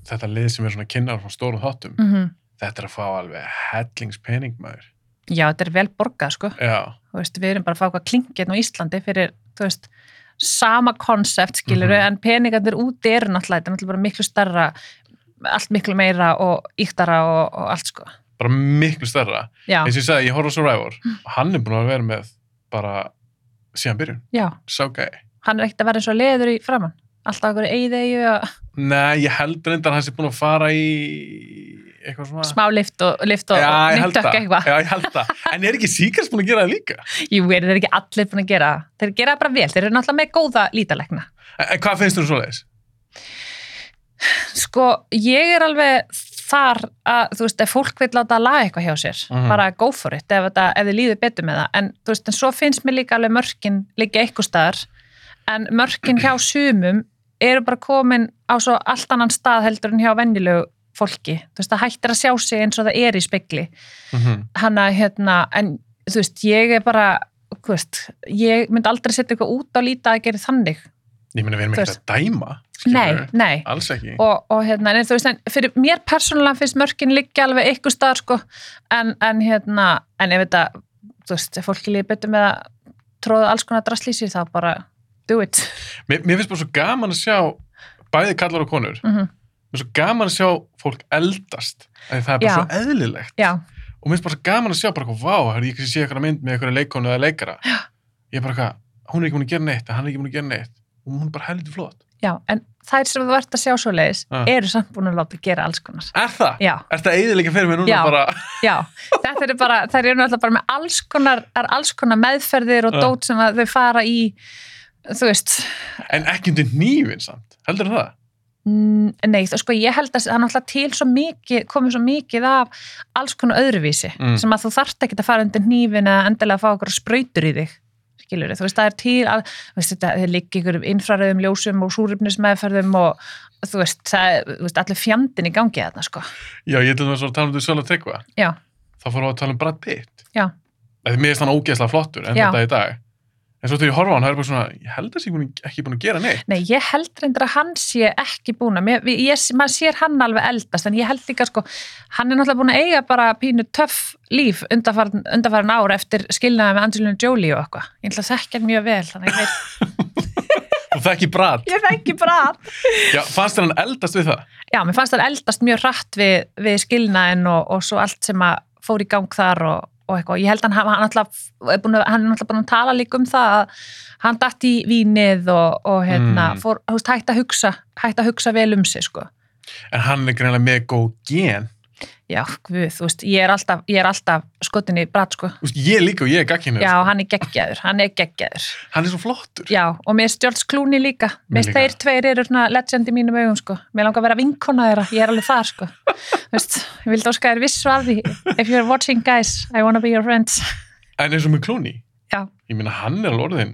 þetta lið sem er svona kynnar frá stórum þáttum. Mm þetta er að fá alveg hellingspening maður. Já, þetta er vel borgað, sko. Já, þú veist, við erum bara að fá eitthvað klingið á Íslandi fyrir, þú veist, sama konsept skilur Mhm. en peningarnir úti eru náttúrulega, þetta er náttúrulega miklu starra allt miklu meira og íktara og, og allt sko, bara miklu stærra. Já, eins og ég sagði, ég horf á Survivor. Og hann er búin að vera með bara síðan byrjun, sá gæi. Hann er ekkert að vera eins og leður í framann alltaf okkur eigðegi og Nei, ég held reyndar hann sé búin að fara í eitthvað svona smá lift og, lift og, nýttökk það. eitthvað Já, ég held það. En er ekki síkast búin að gera það líka? Jú, er þeir ekki allir búin að gera það? Þeir gera það bara vel, þeir eru náttúrulega með góða lítalekna. En, hvað finnst þú um svoleiðis? Sko, ég er alveg þar að, þú veist, ef fólk vil láta að laga eitthvað hjá sér, Mhm. bara go for it ef, þetta, ef þið líður betur með það, en þú veist, en svo finnst mér líka alveg mörkin líka eitthvað staðar, en mörkin hjá sumum eru bara komin á svo allt annan stað heldur en hjá venjulegu fólki, þú veist, það hættir að sjá sig eins og það er í spekli, Mm -hmm. hana, hérna, en þú veist, ég er bara, þú veist, ég myndi aldrei setja eitthvað út á líta að gera þannig, Ég meina, við erum ekki að dæma. nei, skilurðu. nei, Alls ekki. og, og hérna, en þú veist, en fyrir mér persónulega finnst mörkin liggja alveg ykkur staðar sko, en, en hérna en ef þetta, þú veist, ef fólki líði betur með að tróða alls konar drastlísi þá bara do it Mér, mér finnst bara svo gaman að sjá bæði kallar og konur. mm Mér finnst svo gaman að sjá fólk eldast. Það er bara Já. svo eðlilegt. já, Og mér finnst bara svo gaman að sjá bara eitthvað, vá, hörðu, ég kannski sé eitthvað mynd með eitthvað leikonu eða leikara. Já. Ég er bara eitthvað, hún er ekki búin að gera neitt, hann er ekki búin að gera neitt. Og hún er bara heldur flott. já, en þær sem þú ert að sjá svo leiðis eru samt búin að láta gera alls konar Er það? já, Er það eðilega fyrir mig núna bara? já, þetta eru bara þær eru náttúrulega bara með alls konar, er alls konar meðferðir og dót sem að þau fara í þú veist En ekki undir nývin samt. Heldur það? Mm, Nei, það sko ég held að það er náttúrulega til svo mikið, komið svo mikið af alls konar öðruvísi Mm. sem að þú þarft ekki að fara undir hnífin eða endilega að fá okkur sprautur í þig skilur þú veist, það er til að þú veist, þetta, þeir liggi ykkur infraröðum ljósum og súrifnismeðferðum og þú veist, það er, þú veist, allir fjandinn í gangi þarna, sko. Já, ég til þess að tala um því Sjöla Tryggva. Já, Þá fórum við að tala um Brad Pitt. Já. Mér finnst hann ógeðslega flottur en Já. þetta í dag. En svo þegar ég horfa á hann, það er bara svona, ég held að ég búin, ekki búin að gera neitt. nei, ég held reyndar að hann sé ekki búin að, maður sér hann alveg eldast, en ég held líka, sko, hann er náttúrulega búin að eiga bara pínu töff líf undarfarin ár eftir skilnaði með Angelina Jolie og eitthvað. Ég ætla að þekka hann mjög vel, þannig að ég veit Og það ekki Brad. Ég þekki bara Já, fannst hann eldast við það? Já, mér fannst það eldast mjög við, við og, eitthvað. Ég held að hann, hann, alltaf, er búin að, er tala líka um það að hann datt í vínið og, og hérna, Mm. fór, þú veist, hætti að hugsa, hætti að hugsa vel um sig, sko. En hann er greinlega með góð gen. Já, guð, þú veist, ég er alltaf, ég er alltaf skotin í brat, sko. Þú veist, ég líka og ég er gagkinnur. Já, hann er geggjaður, hann er geggjaður. Hann er svo flottur. Já, og mér George Clooney líka. Mér líka. þeir tveir eru svona legend í mínum augum, sko. Mér langar að vera vinkona þeirra, ég er alveg þar, sko. Þú veist, ég vildi óska þér vissu af því if you're watching guys, I wanna be your friends En eins og með Clooney, Já. ég meina hann er alveg orðin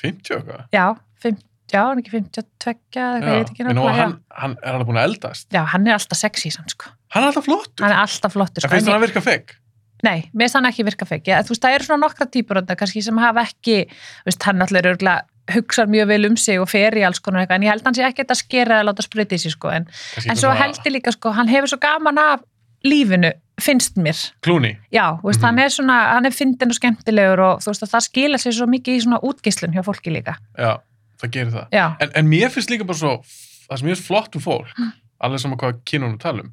50 og eitthvað. Já, 50, já, hann er ekki 52 eða eitthvað, nákvæmlega, hann, hann er alveg búin að eldast. já. hann er alltaf sexy samt, sko Hann er alltaf flottur. hann er alltaf flottur, En sko finnst en hann að virka fegg? Nei, mér finnst hann ekki virka fekk. Þú veist, það eru svona nokkra típur þarna kannski sem hafa ekki, þú veist, hann allir örgulega hugsar mjög vel um sig og fer í alls konar eitthvað, en ég held hann sé ekki að skera eða láta spriti sig, sko, en, en svo held ég líka, sko, hann hefur svo gaman af lífinu, finnst mér. Clooney. Já, veist, Mhm. hann er svona, hann er fyndin og skemmtilegur og þú veist, og það skila sér svo mikið í svona útgislun hjá fólki líka. Já, það gerir það. En, en mér finnst líka bara svo, það sem ég finnst flott um fólk, Mm. alveg saman hvað kynunum tala um,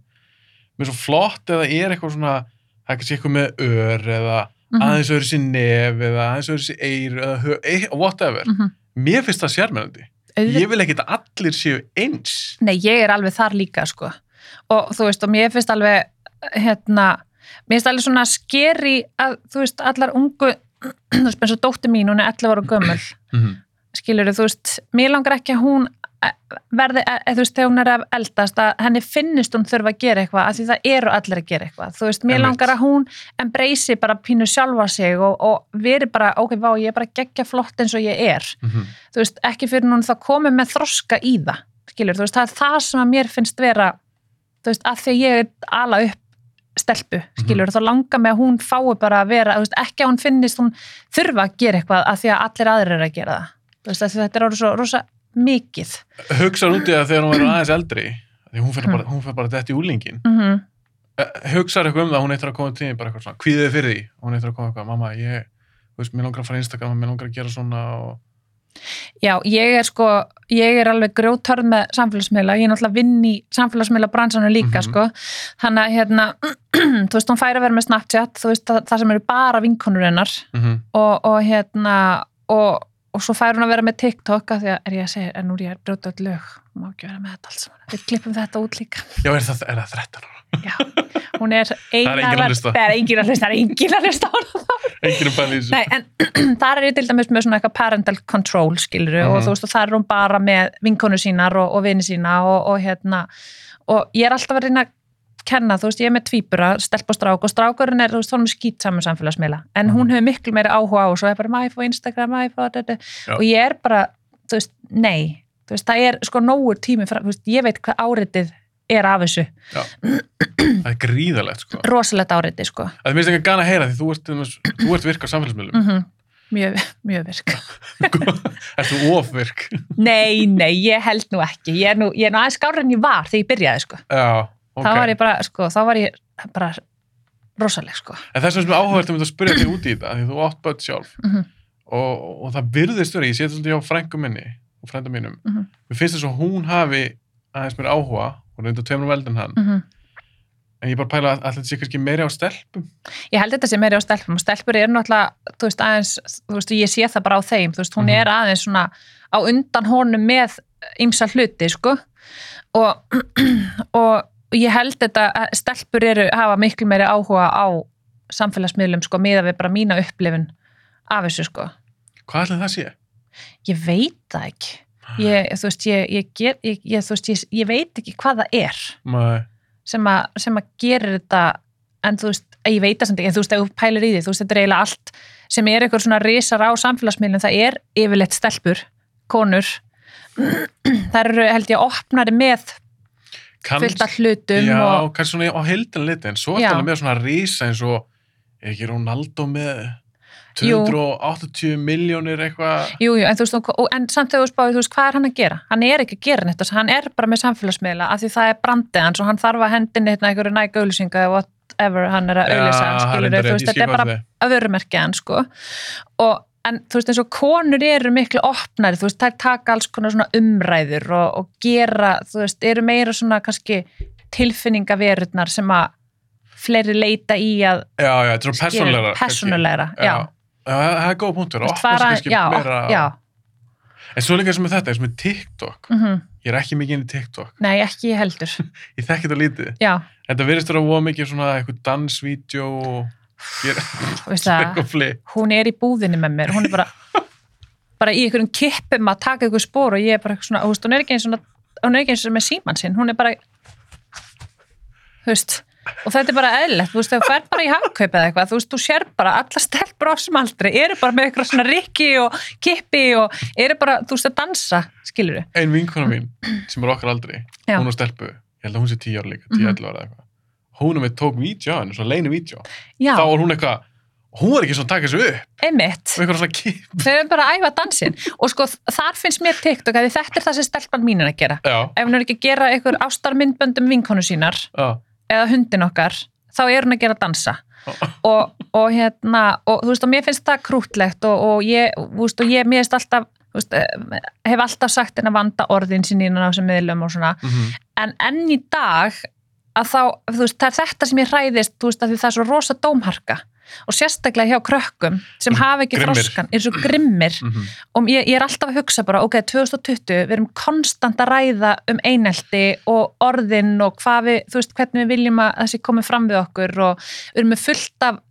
mér er svo flott eða er eitthvað svona, það er kannski eitthvað með ör eða mhm, aðeins öðru sér nef eða aðeins öðru sér eir eða e- whatever. Mér finnst það. Auðvitað- Ég vil ekki að allir séu eins. Nei, ég er alveg þar líka, sko. Og þú veist, og mér finnst alveg, hérna, mér finnst alveg svona skeri að, þú veist, allar ungu, þú veist, eins og dóttir mín, hún er 11 ára gömul, Mm -hmm. skilur þú veist, mér langar ekki að hún verði, eða þú veist, þegar hún er að eldast, að henni finnist hún þurfa að gera eitthvað, af því það eru allir að gera eitthvað, þú veist, mér Einmitt. langar að hún embracei bara pínu sjálfa sig og, og veri bara, ok, vá, ég er bara geggja flott eins og ég er, þú veist, ekki fyrir hún það komið með þroska í það, skilur, þú veist, það er það sem að mér finnst vera, þú veist, að því að ég er ala upp stelpu, skilur, þá langar mig að hún fái bara að vera, þú veist, ekki að hún finnist hún þurfa að gera eitthvað að því að allir aðrir eru að gera það, þú veist, af þetta er orðið svo rosa mikið. Hugsaður út í það þegar hún verður aðeins eldri, því hún Mm. bara, bara dætt í úlingin. Mm Hugsaður eitthvað um það, hún eitthvað að koma til því bara eitthvað svona, kvíðið þið fyrir því, hún eitthvað að koma eitthvað, mamma, ég, þú veist, mér langar að fara í Instagram, mér langar að gera svona og... Já, ég er sko, ég er alveg grjótörð með samfélagsmiðla, ég er náttúrulega vinn í samfélagsmiðla bransanum líka, Mhm. sko þannig að hérna, þú veist, hún færi að vera með Snapchat, þú veist, það, það sem eru bara vinkonur hennar Mm og, og hérna og, og svo færi hún að vera með TikTok að því að er ég að segja, en nú er ég að brjóta öll lög má ekki vera með þetta alls við klippum þetta út líka Já, er það, er það 13 ára? Já, hún er hlusta. Það er engin að hlusta, það er Enginn er bæðið í þessu. Nei, en þar er ég til dæmis með svona eitthvað parental control, skilur og Mhm. þú veist, og þar er hún bara með vinkonu sínar og, og vini sína og, og hérna og ég er alltaf að reyna að kenna, þú veist, ég er með tvíbura, stelp og strák og strákurinn er, þú veist, hann er skýt saman samfélagsmiðla, en hún Mhm. hefur miklu meira áhuga á og svo er bara mæf og Instagram, mæf og þetta Já. og ég er bara, þú veist, nei þú veist, það er sko nógur tími frá, veist, ég veit hvað áritið er af þessu Það er gríðalegt, sko. rosalegt áritið, sko Það minnst ekki gana að heyra því þú ert, þú ert virk á samfélagsmiðlum. mm mjög, mjög virk Ert þú ofvirk? Nei, nei, ég held nú ekki. Ég er nú, ég er nú aðeins skárið en ég var þegar ég byrjaði, sko. Já, ok. Þá var ég bara, sko, þá var ég bara rosaleg, sko. En þess vegna áhugavert um þetta að spyrja þig út í þetta, því þú átt börn sjálf Mm og, og það virðist verið, ég sé þetta svolítið hjá frængu minni og frænda mínum, Mhm. mér finnst þess að hún hafi aðeins mér áhuga og reynda tveimur veldin hann, -hmm. en ég bara pæla að, þetta sé kannski meiri á stelpum Ég held þetta sem meiri á stelpum og stelpur er náttúrulega, þú veist, aðeins, þú veist, ég sé það bara á þeim, þú veist, hún Mhm. er aðeins svona á undan honum með ymsa hluti, sko. Og, og ég held þetta, að stelpur eru, hafa miklu meiri áhuga á samfélagsmiðlum, sko, miða við bara mína upplifun af þessu, sko. Hvað ætli það sé? Ég veit það ekki. Ég, þú veist, ég, ég, ég, ég, þú veist, ég, ég veit ekki hvað það er sem, a, sem að gerir þetta en þú veist, ég veit það samt ekki en þú veist, ef þú pælir í því, þú veist, þetta er eiginlega allt sem er eitthvað svona risar á samfélagsmiðlum það er yfirleitt stelpur, konur það eru held ég opnari með fullt af hlutum Já, og kannski svona á heildin liti, en svo er þetta með svona rísa eins og, er ekki Ronaldo með Jú. 280 miljónir eitthvað Jú, jú, en, þú veist, en samt þegar þú spáði, þú veist, hvað er hann að gera? Hann er ekki að gera neitt, hann er bara með samfélagsmiðla af því það er brandið hans og hann þarf að hendin eitthvað einhverju næg auðlýsinga eða whatever hann er að auðlýsa, það er skilur reyndar þú veist, þetta er bara vörumerkja hann, sko og, en þú veist, eins og konur eru miklu opnari, þú veist, þær taka alls konar svona umræður og, og gera þú veist, eru meira svona kannski tilfinningaverurnar sem að fleiri leita í að Já, já, þetta er kannski. persónulegra, já, Já, það er góð punktur, veist, opna fara- kannski já, meira En svo líka sem með þetta, eins og með TikTok. Mhm. Ég er ekki mikið inn í TikTok. Nei, ekki heldur. Ég þekki þetta lítið. Já, Þetta verðist vera að mikið svona eitthvað dansvídeó og fli hún er í búðinni með mér, hún er bara bara í einhverjum kippum að taka einhver spór og ég er bara svona, þú veist, hún er ekki eins og hún ekki eins og með síman sinn, hún er bara þú veist og þetta er bara eðlilegt, þú þú fer bara í hagkaup eða eitthvað, þú veist, þú sér bara alla stelpur á sem aldrei, eru bara með eitthvað svona rikki og kippi og eru bara, þú veist, að dansa, skilur við ein vinkona mín sem er okkar aldrei Já. hún á stelpu, ég held að hún sé 10 ára líka 10 Mhm. 11 ára eða eitthvað hún er með tók vídeo henni, svona leini vídeo. Já, þá var hún eitthvað, hún var ekki svona að taka þessu upp. Einmitt. Og eitthvað svona kip. Þau eru bara að æfa dansin og sko, þar finnst mér TikTok að þetta er það sem stelpan mín er að gera. Já, ef hún er ekki að gera einhver ástarmyndböndum vinkonu sínar já, eða hundin okkar, þá er hún að gera dansa. Og, og hérna og þú veist, og mér finnst það krútlegt og, og ég, þú veist, og ég, mér finnst alltaf veist, eh, hef alltaf sagt henni að vanda orðin sín á þessum miðlum og svona. Mhm, en enn í dag að þá, veist, það er þetta sem ég hræðist þú veist, að það er svo rosa dómharka og sérstaklega hjá krökkum sem hafa ekki Grimmir. þroskan, er svo grimmir mhm. og ég, ég er alltaf að hugsa bara, ok, 2020 við erum konstant að ræða um einelti og orðin og hvað við, þú veist, hvernig við viljum að þessi komið fram við okkur og við erum með fullt af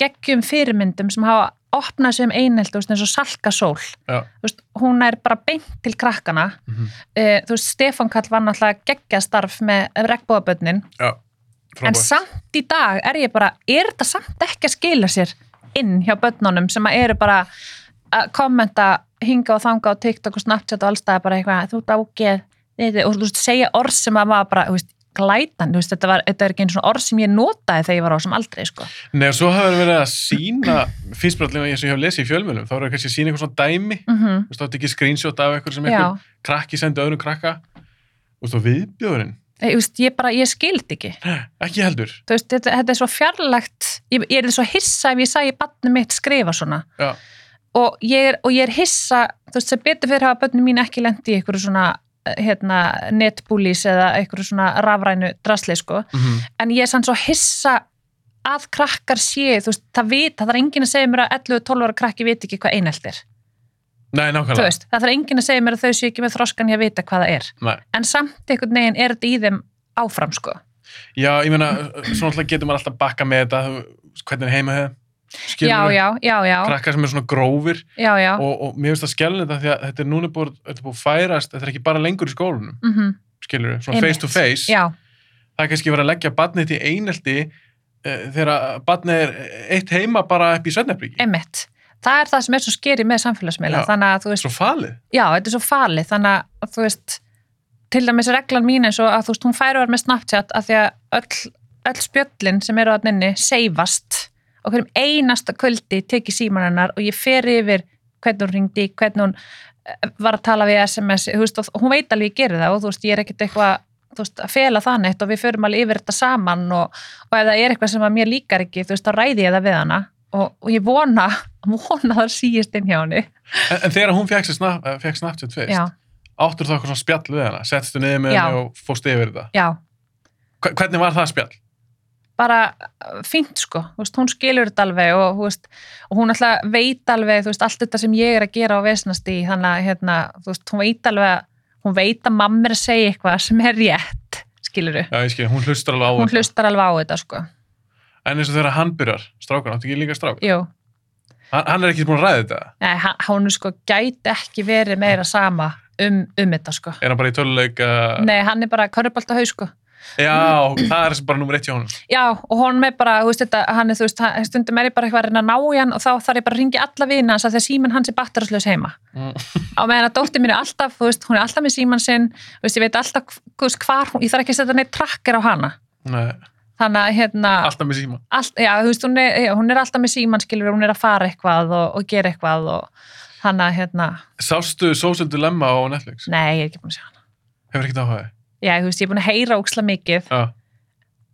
geggjum fyrirmyndum sem hafa opnað sig um eins og Salka Sól veist, hún er bara beint til krakkana. Mhm. uh, þú veist, Stefán Kall var náttúrulega geggja starf með regnbóðabönnin en samt í dag er ég bara, er þetta samt ekki að skila sér inn hjá börnunum sem að eru bara að kommenta hinga og þanga á TikTok og Snapchat og allstað bara eitthvað, þú þetta- og þú veist, segja orð sem að maður bara, þú veist, glætan, veist, þetta, var, þetta er ekki einu svona orð sem ég notaði þegar ég var á sem aldrei, sko. Nei, og svo hafa verið að sína fyrst bara allir eins og ég hef lesið í fjölmjölum þá er það kannski að sína eitthvað svona dæmi Mm þú veist, þá er þetta ekki screenshot af eitthvað sem eitthvað krakki sendi öðrum krakka og viðbjóðurinn ég, ég bara, ég skildi ekki. ekki heldur veist, þetta, þetta er svo fjarlægt, ég, ég er svo hissa ef ég sæi barnið mitt skrifa svona. Já. Og ég, er, og ég er hissa, þú veist, sem betur fyrir hafa börnum mín ekki lendi í einhverju svona hérna, netbúlís eða einhverju svona rafrænu drasli, sko. mm En ég er sann svo hissa að krakkar séu, þú veist, það vita, það er enginn að segja mér að 11-12 ára krakki viti ekki hvað einhelt er. Nei, nákvæmlega veist, það er enginn að segja mér að þau séu ekki með þroskan í að vita hvað það er. Nei. En samt einhvern veginn er þetta í þeim áfram, sko. Já, ég meina, svona alltaf getur maður alltaf bakka með þetta hvernig er heima hefð Já, já, já, já, krakkar sem er svona grófir já, já. og, og mér finnst það skellin þetta því að þetta er núna búið, þetta er búið færast þetta er ekki bara lengur í skólanum, Mm skilur svona face to face Já, það er kannski verið að leggja badnið til einelti uh, þegar badnið er eitt heima bara upp í svennabríki einmitt. Það er það sem er svo skeri með samfélagsmiðla, þannig að þú veist, svo falið. Já, þetta er svo falið, þannig að þú veist, til dæmis reglan mín eins og að þú veist, hún vera með Snapchat að því að öll, öll spjöllin sem eru að nynni seifast og hverjum einasta kvöldi teki síman hennar og ég fer yfir hvernig hún ringdi, hvernig hún eh, var að tala við SMS, veist, og hún veit alveg ég gerir það og þú veist, ég er ekkert eitthvað veist, að fela það neitt og við förum alveg yfir þetta saman og, og ef það er eitthvað sem að mér líkar ekki, þú veist, þá ræði ég það við hana og, og ég vona, vona að það síist inn hjá henni. en, en þegar hún fekk, eh, Snapchat fyrst áttur það eitthvað svona spjall við hana? Settstu niður með henni og fóst yfir þetta? Já, hvernig var það spjall? Bara uh, fínt sko, þú veist, hún skilur þetta alveg og, þú veist, og hún alltaf veit alveg, þú veist, allt þetta sem ég er að gera á vesnast í, þannig að, hérna, þú hún veit alveg að, hún veit að mamma er að segja eitthvað sem er rétt, skiluru. Já, ég skil, hún hlustar alveg á Hún þetta hlustar alveg á þetta, sko. en eins og þegar hann byrjar, strákan, áttu ekki líka strák Jú, hann, hann er ekki búin að ræða þetta Nei, hann- hún sko gæti ekki verið meira sama um, um þetta, sko. er hann bara í töluleik Nei, hann er bara körubalt á haus, sko. Já, það er bara nummer eitt hjá honum. Já, og hún er bara, þú veist, þetta, hann er, þú veist, hann- stundum er ég bara eitthvað að reyna að ná í hann og þá þarf ég bara að ringi alla vina hans að því að síminn hans er batterslaus heima. Mm. Á meðan að dóttir mín er alltaf, þú veist, hún er alltaf með símann sinn, þú veist, ég veit alltaf, hún, ég þarf ekki að setja neitt trakkar á hana. Nei, Þannig að, hérna, alltaf með síma allt, já, þú veist, hún er, hún er alltaf með símann, skilur, hún er að fara eitthvað og, og gera eitthvað og að, hérna, sástu Á Já, þú veist, ég er búin að heyra óksla mikið, já,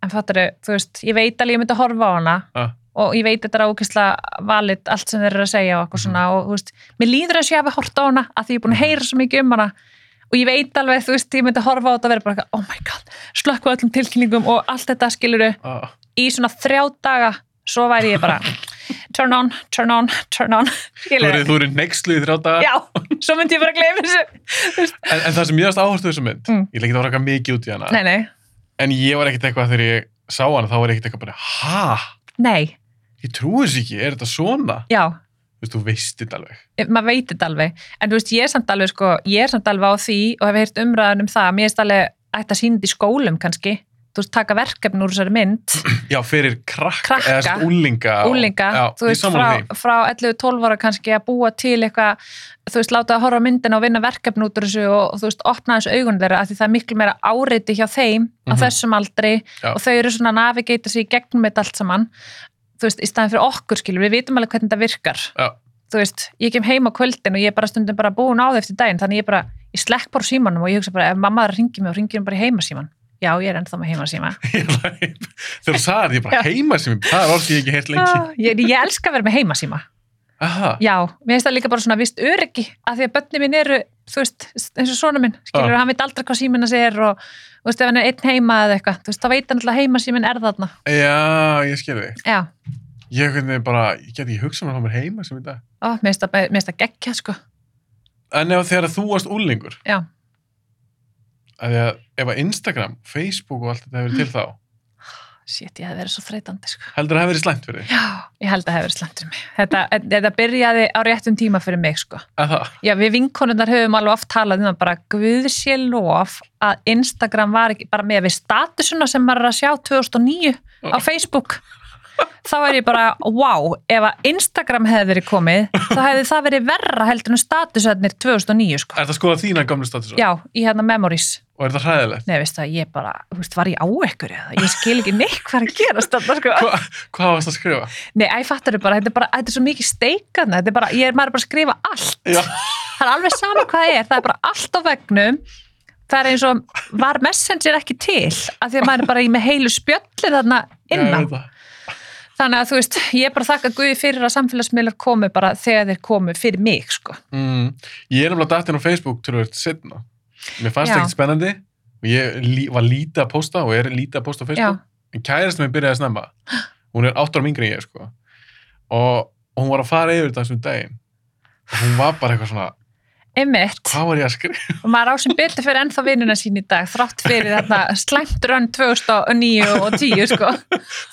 en fattar þú veist, ég veit alveg ég myndi að horfa á hana. Já, og ég veit þetta er ákvæmstlega valið allt sem þeir eru að segja og eitthvað svona. Og þú veist, mér líður þess að ég hafi hort á hana að því ég er búin að heyra svo mikið um hana. Og ég veit alveg, þú veist, ég myndi að horfa á þetta og vera bara, oh my god, slökku öllum tilkynningum og allt þetta skiluru já. í svona þrjá daga, svo væri ég bara turn on, turn on, turn on. Þú eru, nextlu í þrjá daga. Já, svo myndi ég bara gleyma þessu. En, en það sem ég varst áherslu þessu mynd Mm. ég leikit að raka mikið út í hana nei, nei, en ég var ekkert eitthvað þegar ég sá hana þá var ég ekkert eitthvað bara, ha, nei, ég trúi þessu ekki er þetta svona, já. Þú veist, þetta alveg. Maður veit þetta alveg. En þú veist, ég er samt alveg sko, ég er samt alveg á því og hef heyrt umræðan um það, mér er alveg ætti að sína þetta í skólum kannski, veist, taka verkefni úr þessari mynd Já, fyrir krakka, Krakka. eða svona úlinga. úlinga, Já, þú veist, frá, frá 11-12 ára kannski að búa til eitthvað, þú veist, láta að horfa á myndina og vinna verkefni út úr þessu og, þú veist, opna þessu augun þeirra, af því það er miklu meira áreiti hjá þeim á Mhm. þessum aldri Já. og þau eru svona að navigata sig í gegnum þetta allt saman, þú veist, í staðin fyrir okkur skilur, við vitum alveg hvernig þetta virkar Já. þú veist, ég kem heim á kvöldin og ég er bara stundum bara búin á það eftir daginn, þannig ég bara ég slekk bara símanum og ég hugsa bara ef mamma er að ringi mig og ringi mig bara í heimasíman já, ég er ennþá með heimasíma Þegar þú sagði þetta, ég bara Já. heima sem það er orðið ég ekki heilt lengi. Ah, ég, ég elska að vera með heimasíma Aha, Já, mér finnst það líka bara svona vist öryggi að því að börni mín eru, þú veist, eins og svona minn, skilur, Já. hann veit aldrei hvað símina sér og, þú veist, ef hann er einn heima eða eitthvað, þú veist, þá veit hann alltaf heima síminn er þarna. já, ég skil þig. Já, Ég, hvernig, bara, ég get ekki hugsað mér að hafa mér heima það, það ef að að að Instagram, Facebook og allt þetta hefur til þá, shit, ég hef verið svo þreytandi, sko. heldur það hefur verið slæmt fyrir þig? Já, ég held að það hefur verið slæmt fyrir mig. Þetta, þetta byrjaði á réttum tíma fyrir mig, sko. Að það? Já, við vinkonundar höfum alveg oft talað um það bara, guð sé lof að Instagram var ekki bara með við statusuna sem maður er að sjá 2009 á Facebook þá er ég bara, wow, ef að Instagram hefði verið komið, þá hefði það verið verra heldur en statusöðnir 2009 sko. Er það að skoða þína gamlu status? Já, í hérna memories. Og er það hræðilegt? Nei, veist það, ég bara, þú veist, var ég á ekkur eða? Ég skil ekki neitt hvað er að gerast þarna, sko. Hva, hvað varst að skrifa? Nei, æ, fattar bara, þetta er bara, þetta er svo mikið steikana, þetta er bara, ég er bara að skrifa allt. Já, það er alveg sama hvað er, það er bara allt á vegnum það er eins og var messenger ekki til, af því að maður er bara í með heilu spjöllir þarna ég innan það. Þannig að þú veist, ég er bara þakka Guði fyrir að samfélagsmiðlar komu bara þegar þeir komu fyrir mig, sko. Mm, ég er nefnilega dattinn á Facebook til að vera setna. Mér fannst Já. það ekkert spennandi og ég lí, var lítið að posta og er lítið að posta á Facebook. En kærasta mér byrjaði að snemma. Hún er átt ára yngri en ég, sko. Og, og hún var að fara yfir þessum daginn. Og hún var bara eitthvað svona, Einmitt, hvað var ég að skrifa? og maður á sem betur fyrir ennþá vinnuna sín í dag, þrátt fyrir þarna slæmt rönn 2009 og 10, sko.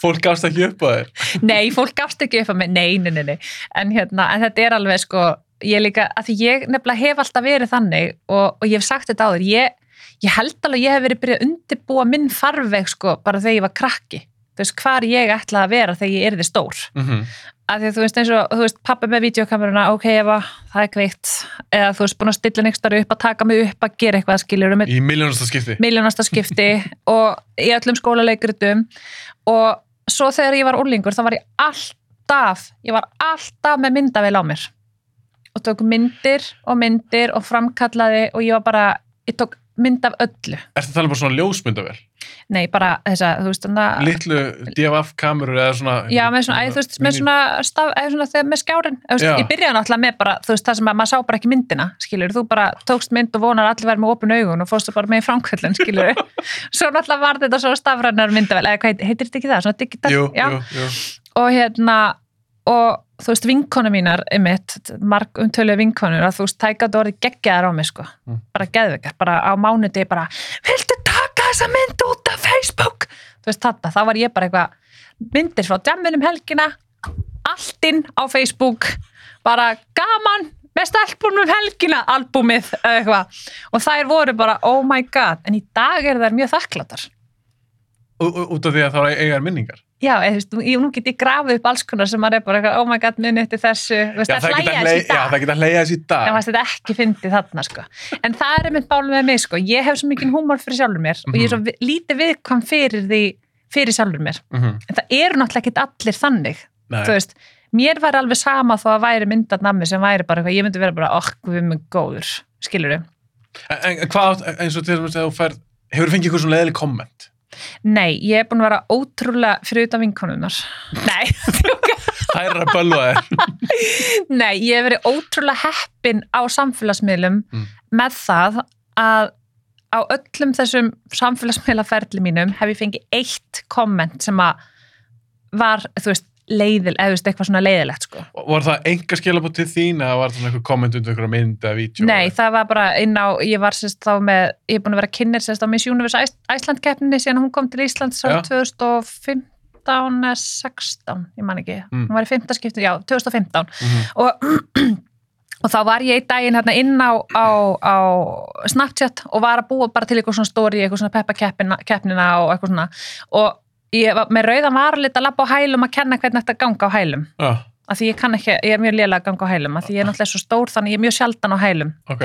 Fólk gafst ekki upp á þér. Nei, fólk gafst ekki upp að mig, nei, nei, nei, nei. En, hérna, en þetta er alveg sko, ég líka, að því ég nefnilega hef alltaf verið þannig og, og ég hef sagt þetta áður, ég, ég held alveg að ég hef verið byrjað að undirbúa minn farveg sko, bara þegar ég var krakki. Veist, hvar ég ætlaði að vera þegar ég erði stór. Mm Að því að þú veist eins og, þú veist, pappi með videokameruna, ok, Eva, það er kveikt. Eða þú veist, búin að stilla nextar upp, að taka mig upp, að gera eitthvað, skiljur Í miljónasta skipti. miljónasta skipti og í öllum skólaleikritum og svo þegar ég var úlingur þá var ég alltaf ég var alltaf með myndavél á mér og tók myndir og myndir og framkallaði og ég var bara ég tók mynd af öllu. Ertu að tala um svona ljósmyndavel? nei bara þess að þú veist þannig að Littlu DFF kamerur eða svona... Já, með svona, þú veist, með svona, staf, eða svona þegar með skjárin, þú veist, ég byrjaði náttúrulega með bara, þú veist, það sem að maður sá bara ekki myndina, skilur, þú bara tókst mynd og vonar allir verið með opin augun og fórstu bara með í framkvöldin, skilur, svo náttúrulega var þetta svo stafrænar myndavel, eða heitir þetta ekki það, svona digital, og hérna, og þú veist, vinkonu mínar, einmitt, marg umtölu vinkonur, að þú veist, tæka þetta orðið geggjaðar á mig, sko, Mm. bara geðveikar, bara á mánudegi, bara, viltu taka þessa mynd út af Facebook? Þú veist, þetta, þá var ég bara eitthvað, myndir frá djamminum helgina, allt inn á Facebook, bara gaman, með stelpunum helgina, albúmið, eitthvað, og þær voru bara, oh my god, en í dag eru þær mjög ú- Út af því að þá er eigar minningar. Já, eða, veist, nú get ég grafið upp alls konar sem maður er bara oh my god, muni eftir þessu, veist, Já, það það geta hlei- í dag. já, það geta þessi í En dag. fannst þetta ekki fyndið þarna, sko. En það er einmitt bálum með mig, sko. Ég hef svo mikið húmor fyrir sjálfur mér og ég er svo vi- lítið viðkvæm fyrir því, fyrir sjálfur mér. Mhm. En það eru náttúrulega ekki allir þannig. Þú veist, mér var alveg sama þó að væri myndat nammi sem væri bara ég myndi vera bara, okk, við erum góður, skilur En, en en þess að þú hefur fengið eitthvað leðileg komment? Nei, ég er búin að vera ótrúlega fyrir utan vinkonunar. Nei, Það er að bölva þér. Nei, ég hef verið ótrúlega heppin á samfélagsmiðlum Mm. með það að á öllum þessum samfélagsmiðlaferli mínum hef ég fengið eitt komment sem að var, þú veist, leiðil, eða eitthvað svona leiðilegt, sko. Var það enga skilabót til þín eða var það svona eitthvað komment undir einhverja mynd eða vídeo? Nei, það var bara inn á, ég var sérst þá með, ég er búin að vera kynir sérst á Miss Universe Æs- Æsland keppninni síðan hún kom til Íslands á 2015 eða 16, ég man ekki, Mm. hún var í 15 skipti, já, 2015 Mhm. og, og þá var ég í daginn hérna inn á, á, á Snapchat og var að búa bara til eitthvað svona story, eitthvað svona peppa keppnina, keppnina og eitthvað svona og ég var með rauðan varlit að labba á hælum að kenna hvernig þetta ganga á hælum. Já, af því ég kann ekki, ég er mjög lélega að ganga á hælum af því ég er náttúrulega svo stór þannig ég er mjög sjaldan á hælum. Ok.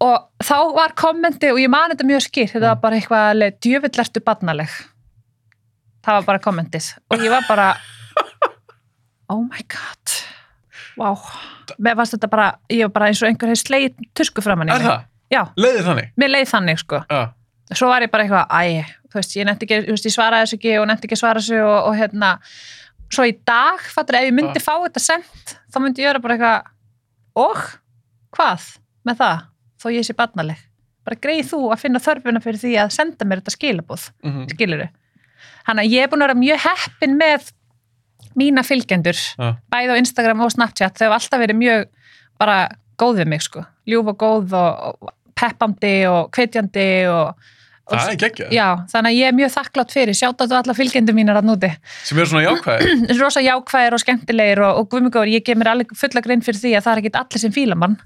og þá var kommenti og ég man þetta mjög skýrt, þetta var bara eitthvað alveg, djöfull ertu barnaleg. Það var bara kommentið. Og ég var bara oh my god. Wow, mér varst þetta bara ég var bara eins og einhver hefði slegið tusku framann í Er mig. Leiðir þannig? mér leið þannig sko. Já. Svo var ég bara eitthvað, æ, þú veist, ég nefndi ekki þú veist, ég svaraði þessu ekki og nefndi ekki svara þessu og, og hérna, svo í dag fattur, ef ég myndi Já. fá þetta sendt þá myndi ég vera bara eitthvað og, hvað, með það? Þó ég sé barnaleg, bara greið þú að finna þörfuna fyrir því að senda mér þetta skilabóð Mm skiluru þannig að ég er búin að vera mjög heppin með mína fylgjendur Já. bæði á Instagram og Snapchat. Þau hafa alltaf verið mjög bara góð við mig sko, ljúf og góð og, peppandi og hvetjandi og, og Það er geggjað. já, þannig að ég er mjög þakklátt fyrir sjátt að þú alla fylgjendur mínar að núti Sem eru svona jákvæðir. rosa jákvæðir og skemmtilegir og, og guðmugóður, ég gef mér alveg fulla grein fyrir því að það er ekki allir sem fíla mann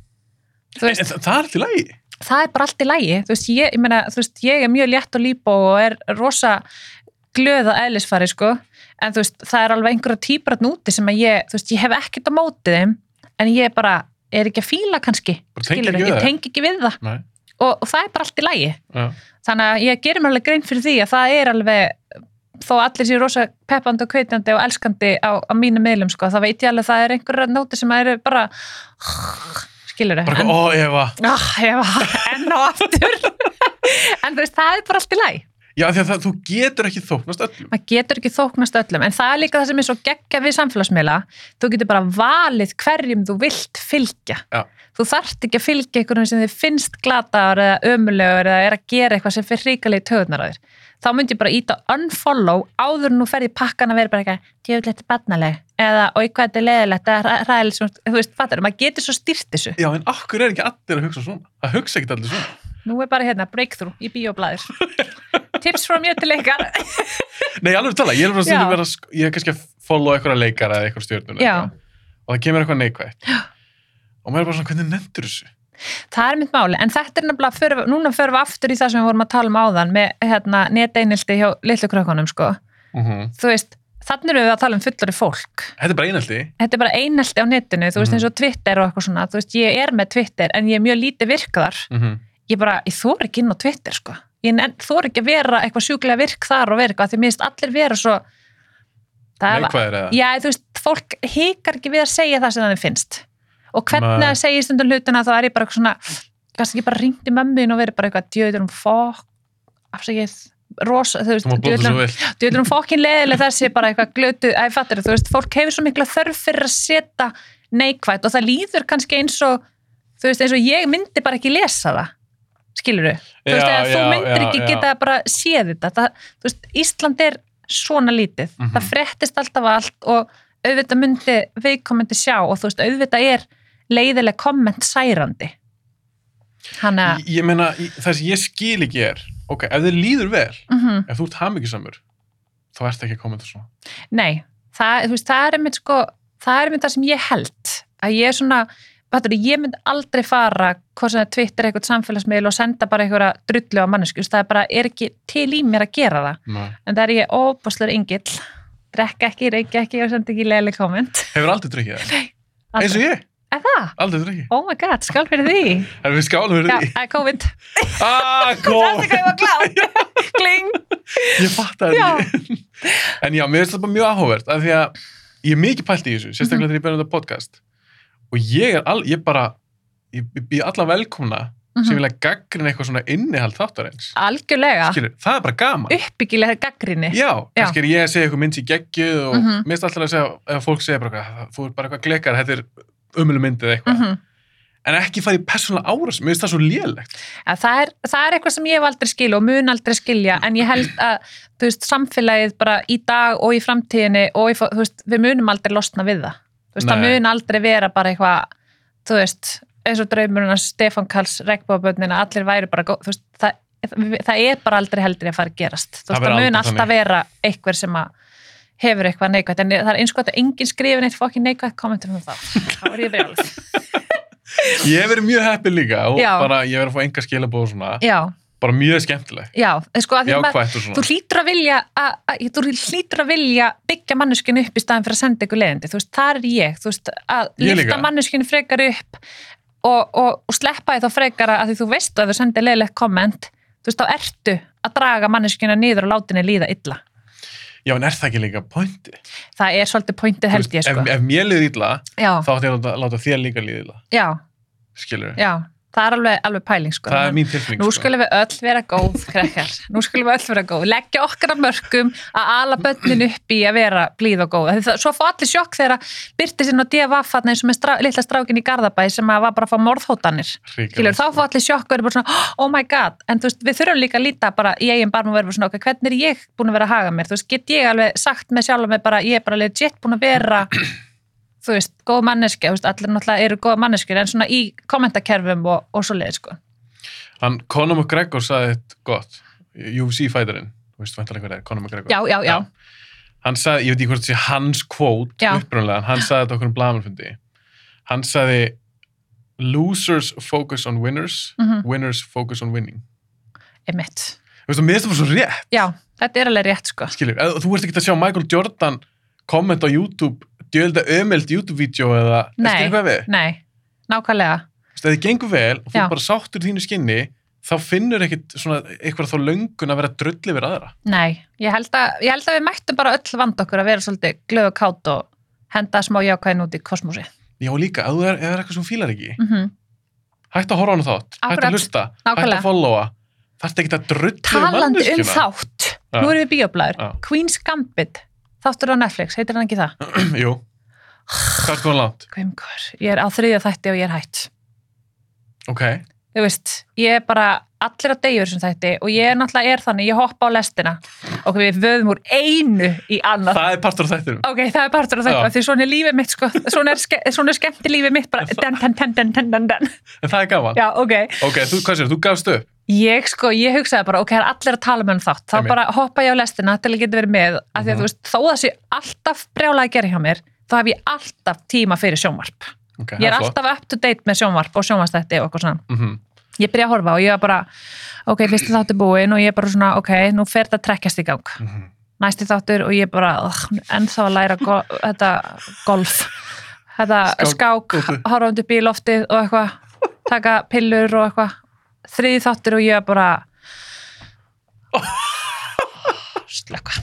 veist, En það er alltaf lægi. það er bara allt í lægi þú veist, ég, ég, meina, þú veist, ég er mjög létt og líp og er rosa glöða eðlisfari sko en þú veist, það er alveg einhverja típar að núti sem að ég, þú veist, ég hef ekkert á mótið þeim en ég bara er ekki að fíla kannski, við ég tengi ekki við það Nei. Og, og það er bara allt í lægi Já. þannig að ég gerir mér alveg grein fyrir því að það er alveg þó allir séu rosa peppandi og kveitjandi og elskandi á, á mínu meðlum sko, þá veit ég alveg að það er einhverja nóti sem eru bara skilur Bara eitthvað, ó, Eva. Enn og aftur en veist, það er bara allt í læg Já, því að það, þú getur ekki þóknast öllum. maður getur ekki þóknast öllum en það er líka það sem er svo geggja við samfélagsmiðla þú getur bara valið hverjum þú vilt fylgja Já. Þú þarft ekki að fylgja einhvern sem þið finnst glataður eða ömulegur eða er að gera eitthvað sem fyrir ríkalegi töðunar á þér þá myndi ég bara íta unfollow áður nú ferði pakkan að vera bara eitthvað djöfulegt barnaleg eða oi hvað þetta er leðilegt eða ræðilegt, sem- þú veist, fattar, maður getur svo styrt þessu Já, en okkur er ekki allir að hugsa svona. Það hugsa ekki allir svona. Nú er bara hérna breakthrough í bíóblæðir. Tips frá mér til leikar. Nei, alveg tala, ég er bara Já. vera, að sk- ég er kannski að follow eitthvað leikara eða eitthvað stjórnuna. Já. Og það kemur eitthvað neikvægt. Og maður er bara svona, hvernig nefndur þessu? Það er mitt máli, en þetta er nefnilega, fyrir, núna förum við aftur í það sem við vorum að tala um áðan með hérna, neteinildi hjá litlu krökkunum, sko. Mm Þú veist, þannig erum við að tala um fullari fólk. Þetta er bara einhaldi. Þetta er bara einelti á netinu, þú veist, Mhm. eins og Twitter og eitthvað svona. Þú veist, ég er með Twitter, en ég er mjög lítið virkðar. Mm Ég bara, ég þór ekki inn á Twitter, sko. Ég þór ekki að vera eitthvað sjúklega virk þar og eitthvað, því mér finnst allir vera svo... Það Neikvæðir eða? Já, þú veist, fólk hikar ekki við að segja það sem þannig finnst og hvernig það segir stundum hlutina þá er ég bara eitthvað svona, kannski ekki bara ringt í mömmin og verið bara eitthvað djöður um fokk afsakið, rosa, þú veist vel. djöður um fokkin leðileg þessi bara eitthvað glötu, æ, fattir þú veist, fólk hefur svo mikla þörf fyrir að setja neikvætt og það líður kannski eins og þú veist, eins og ég myndi bara ekki lesa það skilur þú, þú veist, Já, þú myndir já, ekki já. geta bara séð þetta, það, þú veist, Ísland er svona lítið, Mhm. það frettist alltaf allt og auðvitað myndi viðkomandi sjá og þú veist, auðvitað er leiðileg komment særandi hann að Ég, ég meina, það sem ég skil ekki er, ok, ef þið líður vel, mm ef þú ert hamingisamur, þá ert ekki að til svona. nei, það, veist, það er einmitt sko, það er einmitt það sem ég held að ég er svona, Fattur, ég myndi aldrei fara hvað sem það Twitter eitthvað samfélagsmiðl og senda bara einhverja drullu á mannesku, það er bara er ekki til í mér að gera það Nei. en það er ég óbúslegur yngill drekka ekki, reykja ekki og senda ekki leilig komment Hefur aldrei drukkið það? Aldrei. Eins Er það? aldrei drukkið. Oh my god, skál fyrir því Erum við skálum fyrir Já, því? það er COVID Ah, Það góð! er hvað ég var glad Kling Ég fatt það Já. ekki. En já, mér finnst það bara mjög áhugavert, af því að ég er mikið pælt í þessu, sérstaklega þegar ég byrja þetta podcast. Og ég er all, ég bara, ég býð alla velkomna sem Mhm. vilja gaggrina eitthvað svona innihald þáttarins. Algjörlega Skilur, það er bara gaman. Uppbyggilega gaggrinni Já, kannski er ég að segja eitthvað mynd í geggjuð og Mhm. mér finnst alltaf að segja, ef fólk segja bara eitthvað, þú er bara eitthvað glekar, þetta er umölu myndið eitthvað. Mhm. En ekki fara í persónulega árás, mér finnst það svo lélegt. Að það, er, það er eitthvað sem ég hef aldrei skilja og mun aldrei skilja en ég held að veist, samfélagið bara í dag og í framtíðinni og í, veist, við munum aldrei losna við það veist, það mun aldrei vera bara eitthvað þú veist, eins og draumurinn að Stefán Karls regnbóðaböndina, allir væri bara það, það er bara aldrei heldur að fara að gerast Það það mun alltaf vera eitthvað sem að hefur eitthvað neikvægt en það er eins og þetta engin skrifin eitt fokkin neikvægt kommentur um það. Þá er ég brjálð ég hef verið mjög heppið líka og Já. bara ég hef verið að fá enga skilabóð og svona, já, bara mjög skemmtileg. Já, sko að því maður jákvætt og þú svona hlýtur að vilja að, að, þú hlýtur að vilja byggja manneskinu upp í staðin fyrir að senda ykkur leiðindi. Þú veist, þar er ég, þú veist, að Ég líka. manneskinu frekar upp og, og, og sleppa því þá frekar að því þú veist að þú sendir leiðilegt komment þú veist, þá ertu að draga manneskinu niður og látinni líða illa já, en er það ekki líka pointi? það er svolítið pointið held ég, sko. ef, ef mér illa, já, þá ætti ég að láta, láta þér líka liða illa. Já, skilur já, það er alveg, alveg pæling, sko það er mín tilfinning Nú sko. skulum við öll vera góð, krekkar. Nú skulum við öll vera góð. Leggja okkar að mörgum að ala bönnin upp í að vera blíð og góð. Það, svo fá allir sjokk þegar byrti sinna og DFF þarna eins og með strá, litla strákin í Garðabæ sem að var bara að fá morðhótanir. Skilur, þá fá allir sjokk og eru bara svona, oh my god, en þú veist, við þurfum líka að líta bara í eigin barm og vera svona, ok, hvernig er ég búin að vera að haga mér? Þú veist, get ég alveg sagt með sjálf með bara, þú veist, góð manneski, veist, allir náttúrulega eru góð manneskir, en svona í kommentakerfum og, og svo leið, sko. hann, Conor McGregor sagði þetta gott UFC fætarinn, þú veist væntalega hvað það er Conor McGregor Já, já, já. hann sagði, ég veit ekki hvort það sé hans kvót Já. upprunlega, hann sagði þetta okkur um blamanfundi hann sagði losers focus on winners Mhm. winners focus on winning Einmitt. þú veist, og mér finnst það bara svo rétt Já, þetta er alveg rétt sko. skilur, þú ert ekki að sjá Michael Jordan komment á YouTube, djölda ömeld YouTube-vídeó eða, Nei. skilur hvað við Nei, nákvæmlega. Þú veist, ef þið gengur vel og þú Já. bara sáttur þínu skinni þá finnur ekkit svona eitthvað þá löngun að vera drulli við aðra Nei, ég held, að, ég held að við mættum bara öll vand okkur að vera svolítið glöð og kátt og henda smá jákvæðin út í kosmosi. já líka, ef þú er, það er eitthvað sem fílar ekki Mm hætt að horfa á hana þátt, hætt Akkurat. að hlusta hætt Nákvæmlega. að followa þarf ekki að drulli Talandi um þátt, nú erum við bíoblæður. Queen's Gambit, þáttur á Netflix, heitir hann ekki það? jú, hvað er góðan langt Guðmgur, ég er á þriðja þætti og ég er hætt. ok, Þú veist, ég er bara allir að deyja þessum þætti og ég er náttúrulega er þannig, ég hoppa á lestina og við vöðum úr einu í annað. það er partur af þættinum Ok, það er partur þetta, Já. því svona er lífið mitt sko, svona er, er skemmti lífið mitt bara den, den, den, den, den, den, den. en það er gaman, Já, ok. ok, þú, hvað sér, þú gafst upp Ég sko, ég hugsaði bara, ok, það er allir að tala með um þátt, þá Einmitt. bara hoppa ég á lestina til að geta verið með, af því að Mhm. þú veist, þó það sé alltaf brjálega að gera hjá mér, þá hef ég alltaf tíma fyrir sjónvarp. okay, Ég er það alltaf up to date með sjónvarp og sjónvarstætti og eitthvað svona. Mhm. Ég byrja að horfa og ég var bara, ok, fyrsti þáttur búinn og ég er bara svona, ok, nú fer þetta að trekkjast í gang. Mhm. Næsti þáttur og ég bara, ugh, ennþá að læra go þetta golf, þetta Skák- skák, horfandi loftið og eitthvað, taka pillur og eitthvað. Þriði þáttur og ég var bara, slökka.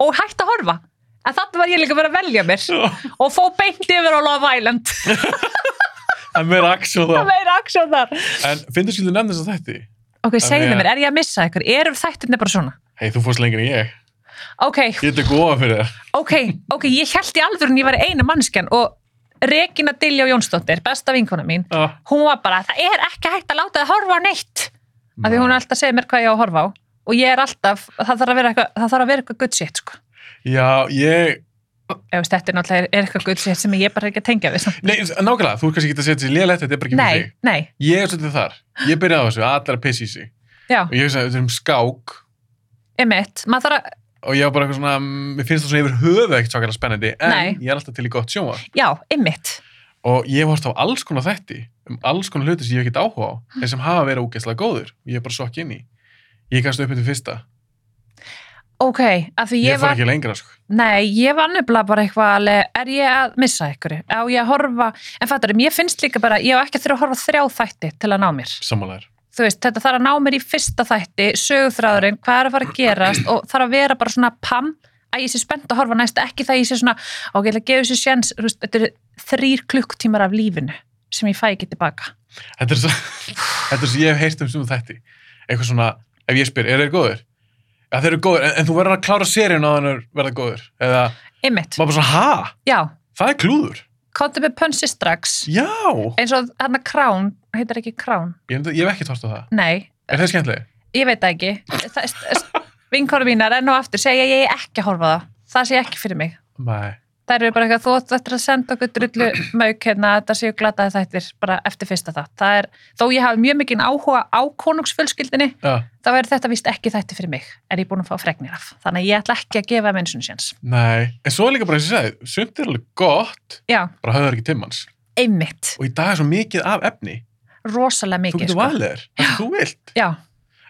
Og hægt að horfa. En þannig var ég líka vera að velja mér og fó beint yfir á Love Island. það er meira aksjó Það þá meira aksjón þar. en finnur skilur nefn þess að þætti Ok, segðu mér, er ég að missa ykkur? Eru þættirni bara svona? hei, þú fórst lengur en ég Ok, ég tek góða fyrir þér ok, ok, ég held í alvöru en ég var eina mannskjan og Regina Dilljá Jónsdóttir, besta vinkona mín, ah, hún var bara, það er ekki hægt að láta það horfa á neitt. Af því hún er alltaf að segja mér hvað ég á að horfa á. Og ég er alltaf, það þarf að vera eitthvað, það þarf að vera eitthvað good shit, sko. já, ég Ef þetta er náttúrulega er eitthvað good shit sem ég bara ekki að tengja við. samt. Nei, nákvæmlega, þú kannski ekki að setja sér lélætt, þetta er bara ekki fyrir Nei, þig. nei, Ég er svolítið þar. Ég byrjaði á þessu, allir að pissi sig. já, Og ég hugsaði, þetta er um skák. emitt, maður þarf að, Og ég var bara eitthvað svona, mér finnst það svona yfir höfu ekkert svakalega spennandi, en Nei. ég er alltaf til í gott sjónvar. já, emitt, Og ég hef hort á alls konar þætti, um alls konar hluti sem ég hef ekkert áhuga á, en sem hafa verið ógeðslega góður. Og ég er bara sokk inn í. Ég gafst upp til fyrsta. ok, af því Ég, ég, fór var, ekki lengra, sko. nei, ég var nefnilega bara eitthvað alveg, er ég að missa ykkur? Á ég að horfa, en fattur, mér finnst líka bara, ég á ekki að þurfa að horfa á þrjá þætti til að ná mér. Sammálaður. Þú veist, þetta þarf að ná mér í fyrsta þætti sögurþráðurinn, hvað er að fara að gerast og þarf að vera bara svona pam að ég sé spennt að horfa næst, ekki það ég sé svona ok, ég ætla að gefa þessu sjens, þú veist, þetta er þrýr klukktímar af lífinu sem ég fæ ekki tilbaka. Þetta er svo, þetta er svo ég hef heyrt um sem þætti. Eitthvað svona, ef ég spyr, er þeir góður? Já, þeir eru góður, en, en þú verður að klára seríun á þannig verða góður. Eða, Einmitt, maður bara svona, ha? já, Það er klúður. Komdu með pönsi strax Já. eins og hann að Krán, heitir ekki Krán Ég, ég hef ekki tórst á það. nei, Er það skemmtileg? ég veit það ekki vinkonu mínar enn og aftur segja ég ekki að horfa það, það sé ekki fyrir mig Nei. Það eru bara eitthvað, þú ættir að senda okkur drullu mauk hérna, þetta séu glataði þættir bara eftir fyrsta þátt. Það er, þó ég hafi mjög mikinn áhuga á konungsfjölskyldinni, Já. þá er þetta vist ekki þætti fyrir mig, er ég búin að fá fregnir af. Þannig að ég ætla ekki að gefa mennsinu séns. Nei. En svo er líka bara og ég sagði, sumt er alveg gott, Já, bara höfður ekki timmans. einmitt, og í dag er svo mikið af efni rosalega þú mikið getur sko. valið það þú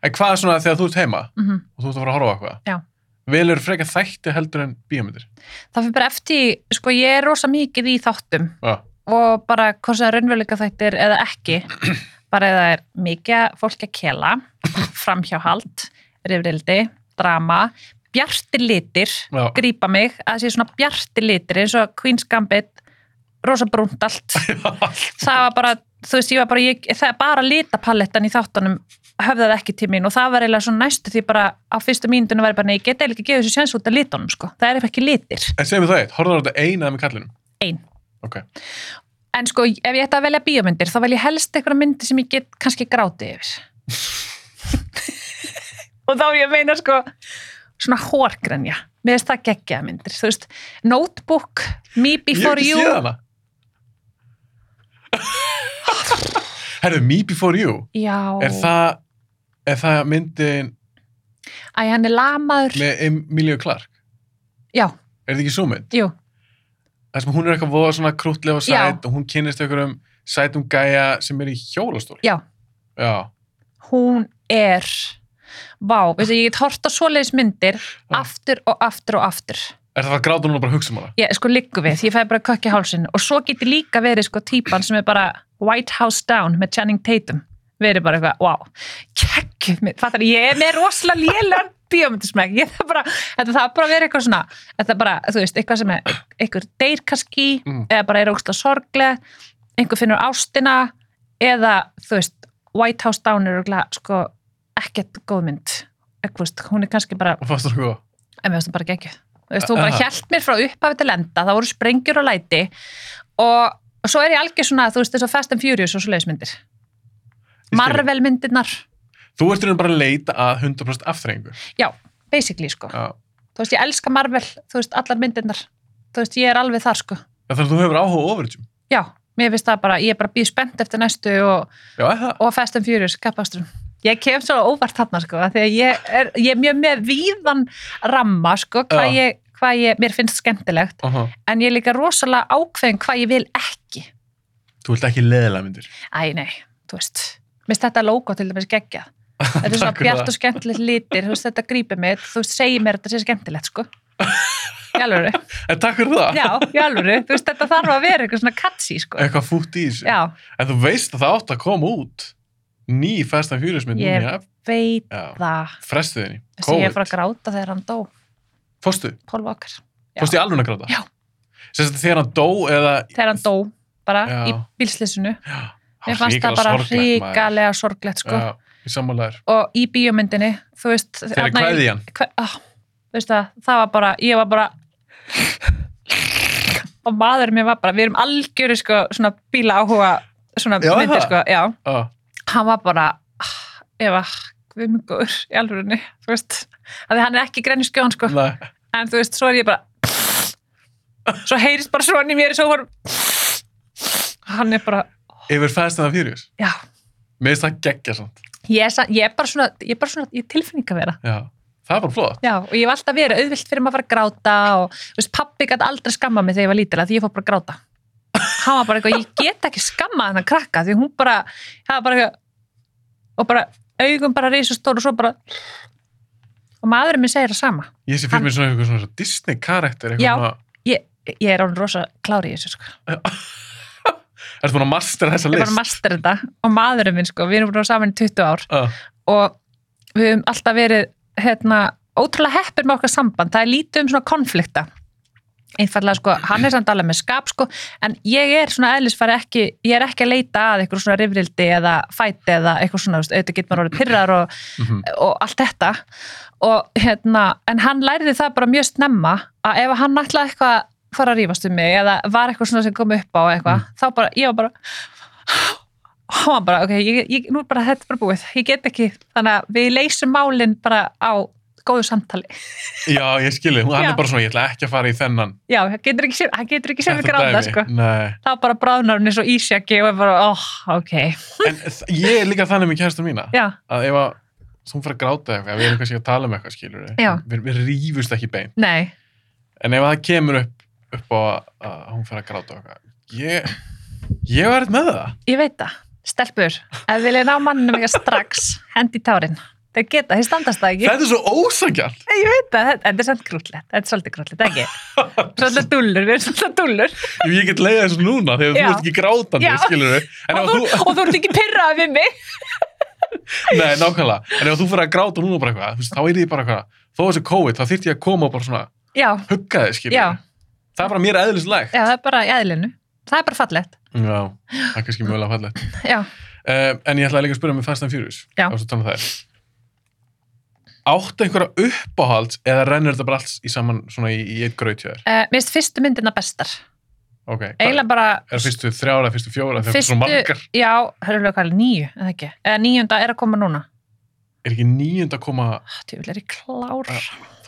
en hvað er svona þegar þú ert heima mm og þú ert að fara að horfa á eitthvað. Velur frekar þætti heldur en bíómyndir? Það fyrir bara eftir sko ég er rosa mikið í þáttum já, og bara hvað sem er raunveruleika þættir eða ekki bara eða er mikið fólk að kela framhjáhald, rifrildi drama, bjartir litir já, grípa mig, að það sé svona bjartir litir eins og Queen's Gambit rosa brúnt allt. Það var bara, þú veist, ég var bara ég, það er bara litapalettan í þáttunum höfðaði ekki til mín og það var eiginlega svona næstu því bara á fyrstu mínundinu var ég bara, nei, ég get eiginlega ekki gefið þessu sjans út af litunum, sko, það er ekki litir. En segjum við það eitt, horfður á þetta eina með kallinum? Ein, ok, en sko, ef ég ætti að velja bíómyndir, þá vel ég helst eitthvað myndir sem ég get kannski grátið yfir. Og þá ég meina sko svona hórgrenja, mér finnst það geggjaða myndir, þú veist, Notebook Me Before You. herðu, Me Before You. Já, er það, er það myndin æ, hann er lamaður. með Emilia Clarke já, er þetta ekki svo mynd? jú, þar sem hún er eitthvað voða svona krútlega og Já. sæt og hún kynist einhverjum sætum gæja sem er í hjólastól. Já. Já, hún er vá, veistu, ég get hort á svoleiðis myndir Já. aftur og aftur og aftur. Er það að gráta núna bara að hugsa um hana? ég sko liggu við, ég fæ bara kökki hálsin og svo getur líka verið sko típan sem er bara White House Down með Channing Tatum verið bara eitthvað, wow, mér, fattar, ég er með rosalega lélegan bíómyndismæk, ég það bara þetta það bara verið eitthvað svona, þetta bara þú veist, eitthvað sem er, eitthvað deyr kannski Mm. eða bara er ógstlega sorgleg einhver finnur ástina eða, þú veist, White House Down er sko, ekkert góð mynd, eitthvað, hún er kannski bara og fannst þú hvað? en mér finnst það bara geggjuð þú veist, þú bara Aha. hjælt mér frá upphafi til enda það voru sprengjur og læti og svo er ég algjör svona, þú veist, þess að Fast and Furious og svo leiðismyndir Marvel myndirnar, þú ert í raun bara að leita að 100% afþrengu já, basically sko. Já. þú veist, ég elska Marvel, þú veist, allar myndirnar. Þú veist, ég er alveg þar sko. Þannig að þú hefur áhuga overage já, mér finnst það bara, ég er bara býð spennt eftir næstu og, já, og Fast and Furious, kappasturum ég kem svo óvart þarna sko að ég er, ég er mjög með víðan ramma sko, hvað ég, hvað ég mér finnst skemmtilegt Uh en ég er líka rosalega ákveðin hvað ég vil ekki. Þú vilt ekki leðilega myndir? Æ, nei, þú veist Mér finnst þetta logo til dæmis geggjað. Þetta er svona bjart og skemmtilegt litir þú veist, þetta grípir mig, þú veist, segir mér þetta sé skemmtilegt sko. Alvöru. En takk fyrir það, Já, alvöru, þú veist, þetta þarf að vera eitthvað svona catchy sko. Eitthvað fútt í þessu. Já, en þú veist að það átt að koma út ný Fast and Furious mynd Ég- ef- veit já, það. Frestuðinni, Þessi ég er frá að gráta þegar hann dó. Fórstu, Walker Já. fórstu í alveg að gráta? Já. sagt þegar hann dó eða Þegar hann dó, bara Já. í bílslýsinu já, Mér fannst það bara ríkalega sorglegt sko. Já, Og í bíómyndinni, þú veist hann hver, oh, veist það, það var bara, ég var bara og maður mér var bara, við erum algjöru sko, svona bíla áhuga svona Já, myndir sko, já, Já, hann var bara Eva, guðmungur í alvörunni, þú veist. Að því hann er ekki grenni skjón sko, nei, en þú veist, svo er ég bara svo heyrist bara svona í mér svo var hann er bara, yfir Fast and Furious já mér finnst það geggja samt ég er, ég er bara svona, ég er bara svona ég er tilfinning að vera já, það er bara flott Já, og ég hef alltaf verið auðvilt fyrir maður að fara að gráta og þú veist, pappi gæti aldrei skamma mig þegar ég var lítil að því ég fór bara að gráta. Hann var bara eitthvað, ég get ekki skammað hennar krakka því hún bara, það var bara eitthvað, og bara augum bara reisastór og svo bara, og maðurinn minn segir það sama. ég sé fyrir mér svona eitthvað svona Disney karakter Já. eitthvað svona, Ég, ég er alveg rosa klári í þessu, sko. ertu búin að mastera þessa Ég er list að master þetta og maðurinn minn, sko, við erum búin að saman í 20 ár uh, og við höfum alltaf verið, hérna, ótrúlega heppir með okkar samband. Það er lítið um svona konflikta. einfallega sko, hann er samt alveg með skap sko, en ég er svona eðlisfæri ekki, ég er ekki að leita að eitthvað svona rifrildi eða fæti eða eitthvað svona, auðvitað getur maður orðið pyrrar og, mhm. og allt þetta og hérna, en hann læriði það bara mjög snemma að ef hann ætlaði eitthvað að fara að rífast um mig eða var eitthvað svona sem kom upp á eitthvað, þá bara, ég var bara hann var bara, ok, ég, ég, nú er bara þetta bara búið, ég get ekki þannig að við leysum málin bara á góðu samtali, Já, ég skilji, hann Já. er bara svona, ég ætla ekki að fara í þennan. Já, hann getur ekki sér hann getur ekki sér þetta gráða, dæmi. sko. Nei, þá bara bráðnar hann eins og ísjaki og er bara, oh, ok. En ég er líka þannig með kærstum mína. Já, að ef að þú fyrir að gráta eitthvað, við erum kannski að tala um eitthvað skilur Já. við, við rífust ekki bein nei, en ef það kemur upp, upp á að hún fyrir að gráta eitthvað ég, Ég var eitthvað með það. Ég veit það. Stelpur, ef vilja ná mannum eitthvað strax, hendi tárin. Þeir geta, þeir standast það ekki. Þetta er svo ósangjart. Ég veit það, þetta er samt grútlegt. Þetta er svolítið grútlegt, ekki? Svolítið dúllur, við erum svolítið dúllur. Ég get leiða þessu núna þegar þú ert ekki grátandi, skilur við. Og þú, þú, og þú ert ekki pyrraði við mig. nei, nákvæmlega. En ef þú fyrir að gráta núna bara eitthvað, þá er ég bara eitthvað, þó þessi COVID, þá þyrfti ég að koma og bara svona, hugga þig, skilur. Það er bara mér eðlislegt. já, það er bara í eðlinu. Það er bara fallegt. Já, það er kannski mjögulega fallegt. Já, Uh, en ég ætlaði líka að spyrja með Fast and Furious. Um það. Áttu einhverja uppáhalds eða rennur þetta bara alls í saman svona í, í eitt þér? uh, mér finnst fyrstu myndina bestar. Ok. hvað- Eiginlega bara Er fyrstu þrjára, fyrstu fjóra, fyrstu, svona margar? já, það er alveg nýju, eða ekki? Eða nýjunda er að koma núna. Er ekki níund að koma, Þú vil er í klár.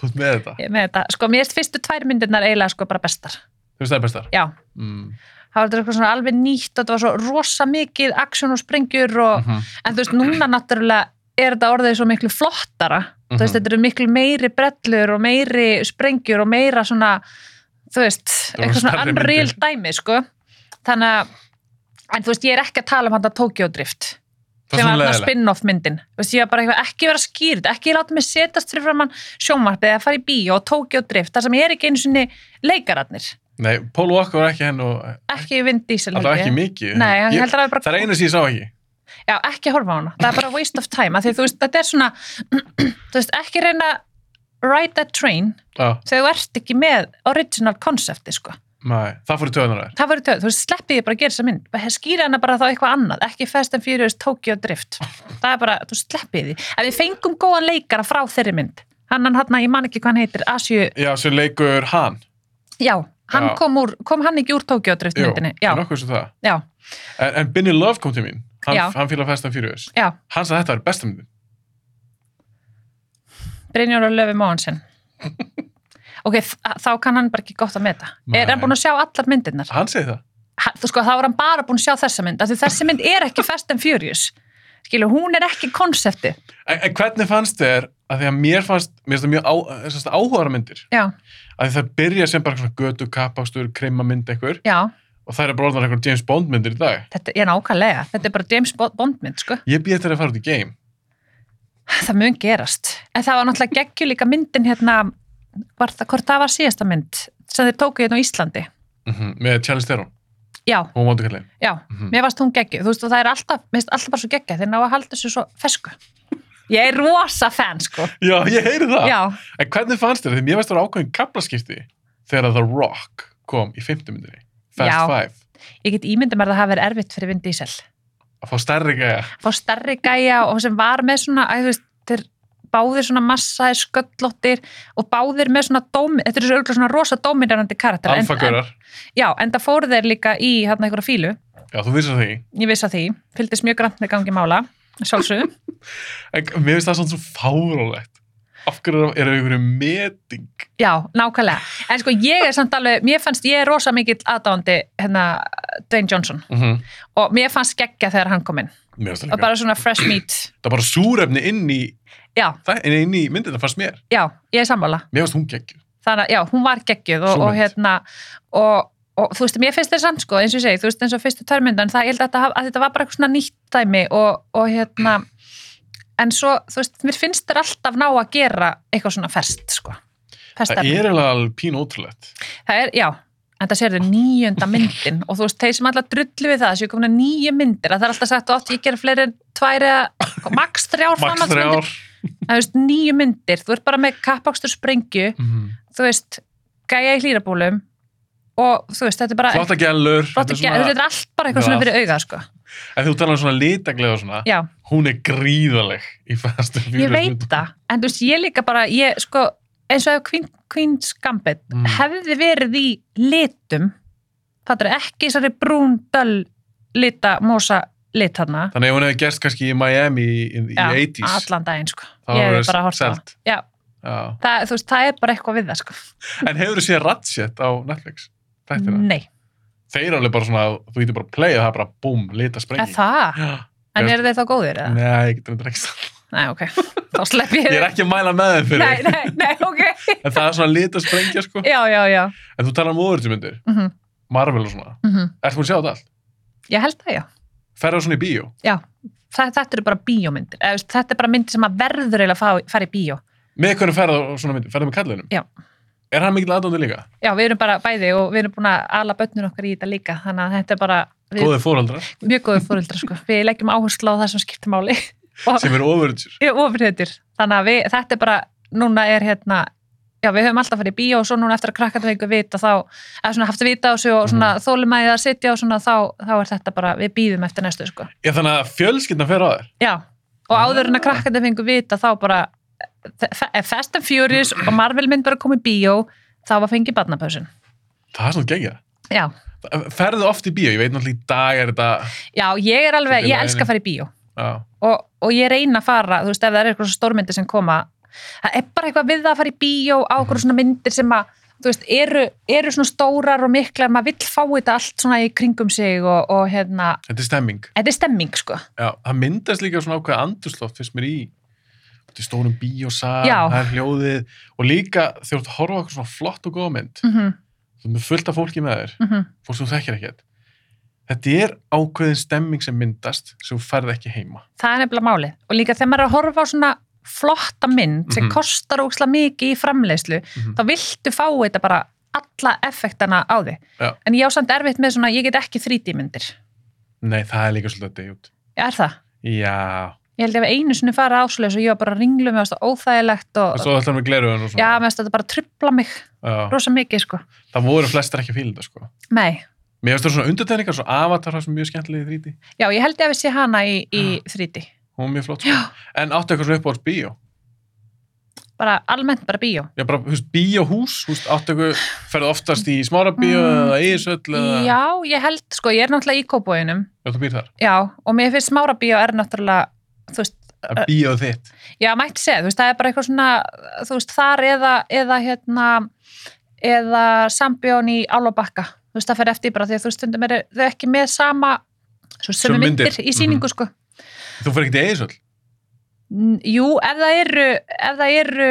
Þú ert með þetta? Með þetta. Sko, mér finnst fyrstu tvær myndirnar eiginlega sko bara bestar. Þú veist það er bestar? Já, Mm. það var þetta eitthvað svona alveg nýtt og þetta var svo rosa mikið aksjón og sprengjur og, Mm en þú veist, núna náttúrulega er þetta orðið svo miklu flottara. Þú veist, Mhm. þetta eru miklu meiri brellur og meiri sprengjur og meira svona, þú veist, eitthvað svona unreal dæmi, sko. Þannig að, en þú veist, ég er ekki að tala um hann að Tokyo Drift. Sem var svona spin-off myndin. Veist, ég var bara ekki vera skýrt, ekki láta mig setjast fyrir framann sjónvarpið eða fara í bíó og Tokyo Drift, þar sem ég er ekki einu sinni leikararnir, Nei, Paul Walker var ekki henn og ekki Vin Diesel alltaf ekki mikið. Nei, hann Ég- heldur að það er bara einu sem ég sá ekki. Já, ekki horfa á hana, það er bara waste of time því veist, þetta er svona veist, ekki reyna að ride that train þegar þú ert ekki með original koncepti, sko nei, það í töðunar þær. það var töð, þú sleppið ég bara að gera þessa mynd skýra hana bara þá eitthvað annað, ekki Fast and Furious Tokyo Drift, það er bara þú sleppið því, ef við fengum góðan leikara frá þeirri mynd, hann hann hann, ég man ekki hvað hann heitir, Asju, Já, sem leikur hann. já hann Já. kom, úr, kom hann ekki úr Tokyo Drift Jú, myndinni, já, nokkuð sem það. já, En, en Binny Love kom til mín. Hann, hann fíla Fast and Furious. já Hann sagði þetta er besta myndin. Brynjóra Löfi Móhansen ok, þá kann hann bara ekki gott að meta Nei. er hann búin að sjá allar myndirnar Hann segi það. Ha- þú sko, þá er hann bara búin að sjá þessa mynd því þessi mynd er ekki Fast and Furious skilu, hún er ekki konsepti En, en hvernig fannst þér að því að mér fannst, mér finnst það mjög á, þessast áhugaðara myndir. já, Að því það byrja sem bara svona götu, kappástur, krimma mynd einhver já, og það er bara orðan einhver James Bond myndir í dag. þetta er nákvæmlega þetta er bara James Bo- Bond mynd, sko Ég býð þetta að fara út í game. það mun gerast, en það var náttúrulega geggju líka myndin hérna var það, hvort það var síðasta mynd sem þeir tóku hérna á Íslandi Mm Með Charlize Theron já, já, Mhm. mér varst hún geggju þú veist, og það er alltaf, mér finnst alltaf bara svo geggja þeir ná að halda þessu svo fesku ég er rosa fan, sko Já, ég heyri það. já, En hvernig fannst þér? Því mér veist það ákveðin kaplaskipti þegar The Rock kom í fymtu myndinni. Fast. Five. ég get ímyndið mér að það hafi verið erfitt fyrir Vin Diesel Að fá stærri gæja. fá starri gæja og sem var með svona, að veist, þeir báðir svona massaðir sköllóttir og báðir með svona dómi, þetta er svo örgulega svona rosa dóminarandi karakter. Alfagörar. Já, en það fóru þeir líka í hérna einhverja fílu, Já, þú vissar því. ég viss að því, fylgdist mjög grann með gangi mála, sjálfsögum. En mér finnst það svona svo fárálegt. Af hverju eru einhverju meting? Já, nákvæmlega. En sko ég er samt alveg, mér fannst, ég er rosa mikill aðdáandi hérna Dwayne Johnson Mm -hmm. og mér fannst geggja þegar hann kom inn það og bara svona fresh meat. Það er bara súrefni inn í, Það, inn í myndina fannst mér. já, ég er sammála. Mér finnst hún geggju. þannig að já, hún var geggjuð og, og hérna og, og þú veist, mér finnst þetta samt sko, eins og ég segi, þú veist, eins og fyrstu tværmyndan það, ég held að, þetta, haf- að þetta var bara eitthvað svona nýtt dæmi og, og hérna en svo, þú veist, mér finnst þér alltaf ná að gera eitthvað svona ferst sko, ferst Það er alveg pín ótrúlegt. það er, já, en það sér þau nýjönda myndin og þú veist, þeir sem alltaf drullu við það séu komin að nýju myndir, að það er alltaf sagt átti ég gera fleiri en tvær eða max þrjár Þú veist, nýju myndir, þú ert bara með kappakstur sprengju Mm þú veist, gæja í hlýrabúlum og þú veist, þetta er bara Flotta gælur. flotta þetta er svona- þetta er allt bara eitthvað svona fyrir augað, sko. En þú talar um svona litaglega og svona. Já, Hún er gríðaleg í and ég veit það, en þú veist, ég líka bara, ég, sko, eins og ef Queen, Gambit Mm. hefði verið í litum, það er ekki þessari brún, döl, lita, mosa lit þarna. Þannig ef hún hefði gerst kannski í Miami í, í Já, 80s. allan daginn, sko. Ég hefur er bara að það. selt. Já, Já. það, þú veist, það er bara eitthvað við það, sko. En hefur þú séð Ratchet á Netflix? Þættina? Nei, Þeir eru alveg bara svona, þú getur bara að playa það bara búm, lita er sprengi. það? Já. En eru þeir þá góðir, eða? Nei, ég getur þetta ekki sagt. Nei, ok, þá slepp ég Ég er ekki að mæla með þeim fyrir. Nei, nei, nei, ok. En það er svona lita sprengja, sko. Já, já, já. En þú talar um óverðsmyndir, Mm Marvel og svona. -hmm. Ertu búin að sjá þetta allt? ég held það, já. Ferðu svona í bíó? já. Það, þetta eru bara bíómyndir, Eða, þetta er bara myndir sem að verður eiginlega að fara í bíó. Með hvernig ferðu á svona myndir? Ferðu með kallinum? Já. Er hann mikill aðdóndi líka? Já, við erum bara bæði og við erum búin að ala bönnur okkar í þetta líka, þannig að þetta er bara við, Góðir fóraldrar mjög góður fóreldrar, sko. Við leggjum áherslu á það sem skiptir máli og sem eru ofurhetjur. Þannig að við, þetta er bara, núna er hérna, já, við höfum alltaf farið í bíó og svo núna eftir að krakkandi fengu vita þá, eða svona haft vita á sig og svona mm. þólumæðið að sitja og svona þá, þá er þetta bara, við býðum eftir næstu, sko. Ég þannig að fjölskyldan fer á þér. Já, og áður en að krakkandi fengu vita þá bara, ef Fast and Furious og Marvel mynd bara komið bíó, þá var fengið barnapausin. Það er svona geggjað. Já, Ferðu oft í bíó? Ég veit náttúrulega í dag er þetta... já, ég er alveg, ég elska að fara í bíó Já. og, og ég reyna að fara, þú veist, ef það er eitthvað stórmyndir sem koma, það er bara eitthvað við það að fara í bíó á okkur svona myndir sem að, veist, eru, eru svona stórar og miklar, maður vill fá þetta allt svona í kringum sig og, og hérna, Þetta er stemming. þetta er stemming, sko. Já, það myndast líka svona ákveð andurslótt fyrst mér í stórum bíósal, það er hljóðið og líka þegar þú horfa okkur svona flott og góða mynd, Mm þú er fullt af fólki með þér, -hmm. fólk sem þekkir ekkert þetta er ákveðin stemming sem myndast sem þú ferð ekki heima Það er nefnilega málið. Og líka þegar maður er að horfa á svona flotta mynd sem Mhm. kostar óksla mikið í framleiðslu, Mhm. þá viltu fá þetta bara alla effektana á þig. Já. En ég á samt erfitt með svona, ég get ekki 3D-myndir. Nei, það er líka svolítið að deyja út Er það? Já, Ég held að einu sinni fara ásleis og ég var bara að ringlu með það óþægilegt og þú ætlar með gleruðun og já, svona með þetta bara trubla mig Já. rosa mikið, sko. það voru flestir ekki að fíla þetta sko Nei. Mér finnst það svona undirtegningar, svo avatar það sem er mjög skemmtilega í þríti Já, ég held að við sé hana í, í 3D. Hún er mjög flott sko. En áttu eitthvað svona upp á bíó Bara almennt bara bíó. Já, bara, veist, bíóhús, veist, áttu eitthvað ferðu oftast í smára bíó Mm, eða eigisöll eða Já, ég held, sko, ég er náttúrulega í kópóinum. Já, þú býr þar Já, og mér finnst smára bíó er náttúrulega, þú veist, Það er bíóð þitt Já, mætti segja, þú veist, það er bara eitthvað svona, þú veist, þar eða, eða hérna, eða sambjón í Álabakka, þú veist, það fer eftir bara því að þú veist, þau ekki með sama, svo sömu myndir. myndir í síningu, sko. Þú fyrir ekkert í N- Jú, ef það eru, ef það eru,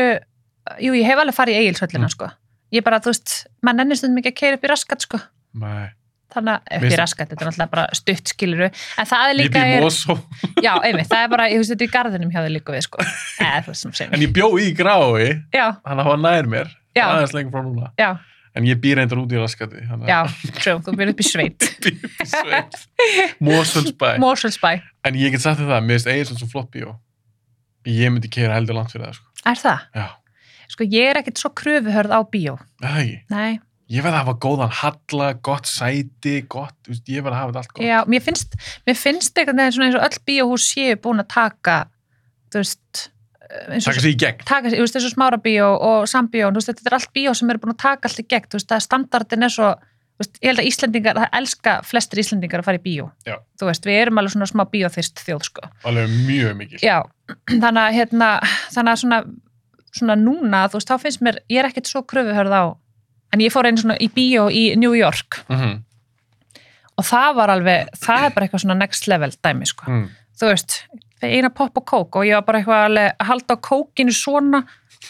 jú, ég hef alveg farið í eigilsvöllina, Mm. sko. Ég bara, þú veist, maður nennir stundum ekki að keira upp í raskat, sko. Nei, Þannig að, upp í raskat, þetta er náttúrulega bara stutt, skiluru, en það er ég líka, býr er, Mosó já, einmitt, það er bara, ég veist, þetta er í garðinum hjá þið líka við, sko. Eða, En ég bjó í grái, þannig að það var nær mér Já. En ég býr reyndar út í raskati Já, true, þú byrjuð upp í sveit. Mosfellsbæ. Mosfellsbæ, En ég get sagt það, mér finnst eigisöll svo flott bíó. Ég myndi kera heldur langt fyrir það sko. er það? Já, Sko, ég er ekkert svo kröfuhörð á bíó. Ekki Nei, Ég verð að hafa góðan halla, gott sæti, gott, ég verð að hafa þetta allt gott. já, mér finnst mér finnst svona eins og öll bíóhús séu búin að taka þú veist og Takk sér í gegn. taka, veist, þessu smára bíó og sambíó, veist, þetta er allt bíó sem eru búin að taka allt í gegn, veist, það er standardin er svo ég held að Íslendingar, það elska flestir Íslendingar að fara í bíó, Já. þú veist, við erum alveg svona smá bíóþyrst þjóð, sko Alveg mjög mikil. Já, þannig að hérna, þannig að svona, svona núna, þú veist, þá finnst mér, ég er ekkert svo kröfuhörð á, en ég fór einu svona í bíó í New York Mm og það var alveg, það er bara eitthvað svona next level dæmi, sko. mm. Þú veist, eina popp og kók og ég var bara eitthvað að halda á kókinu svona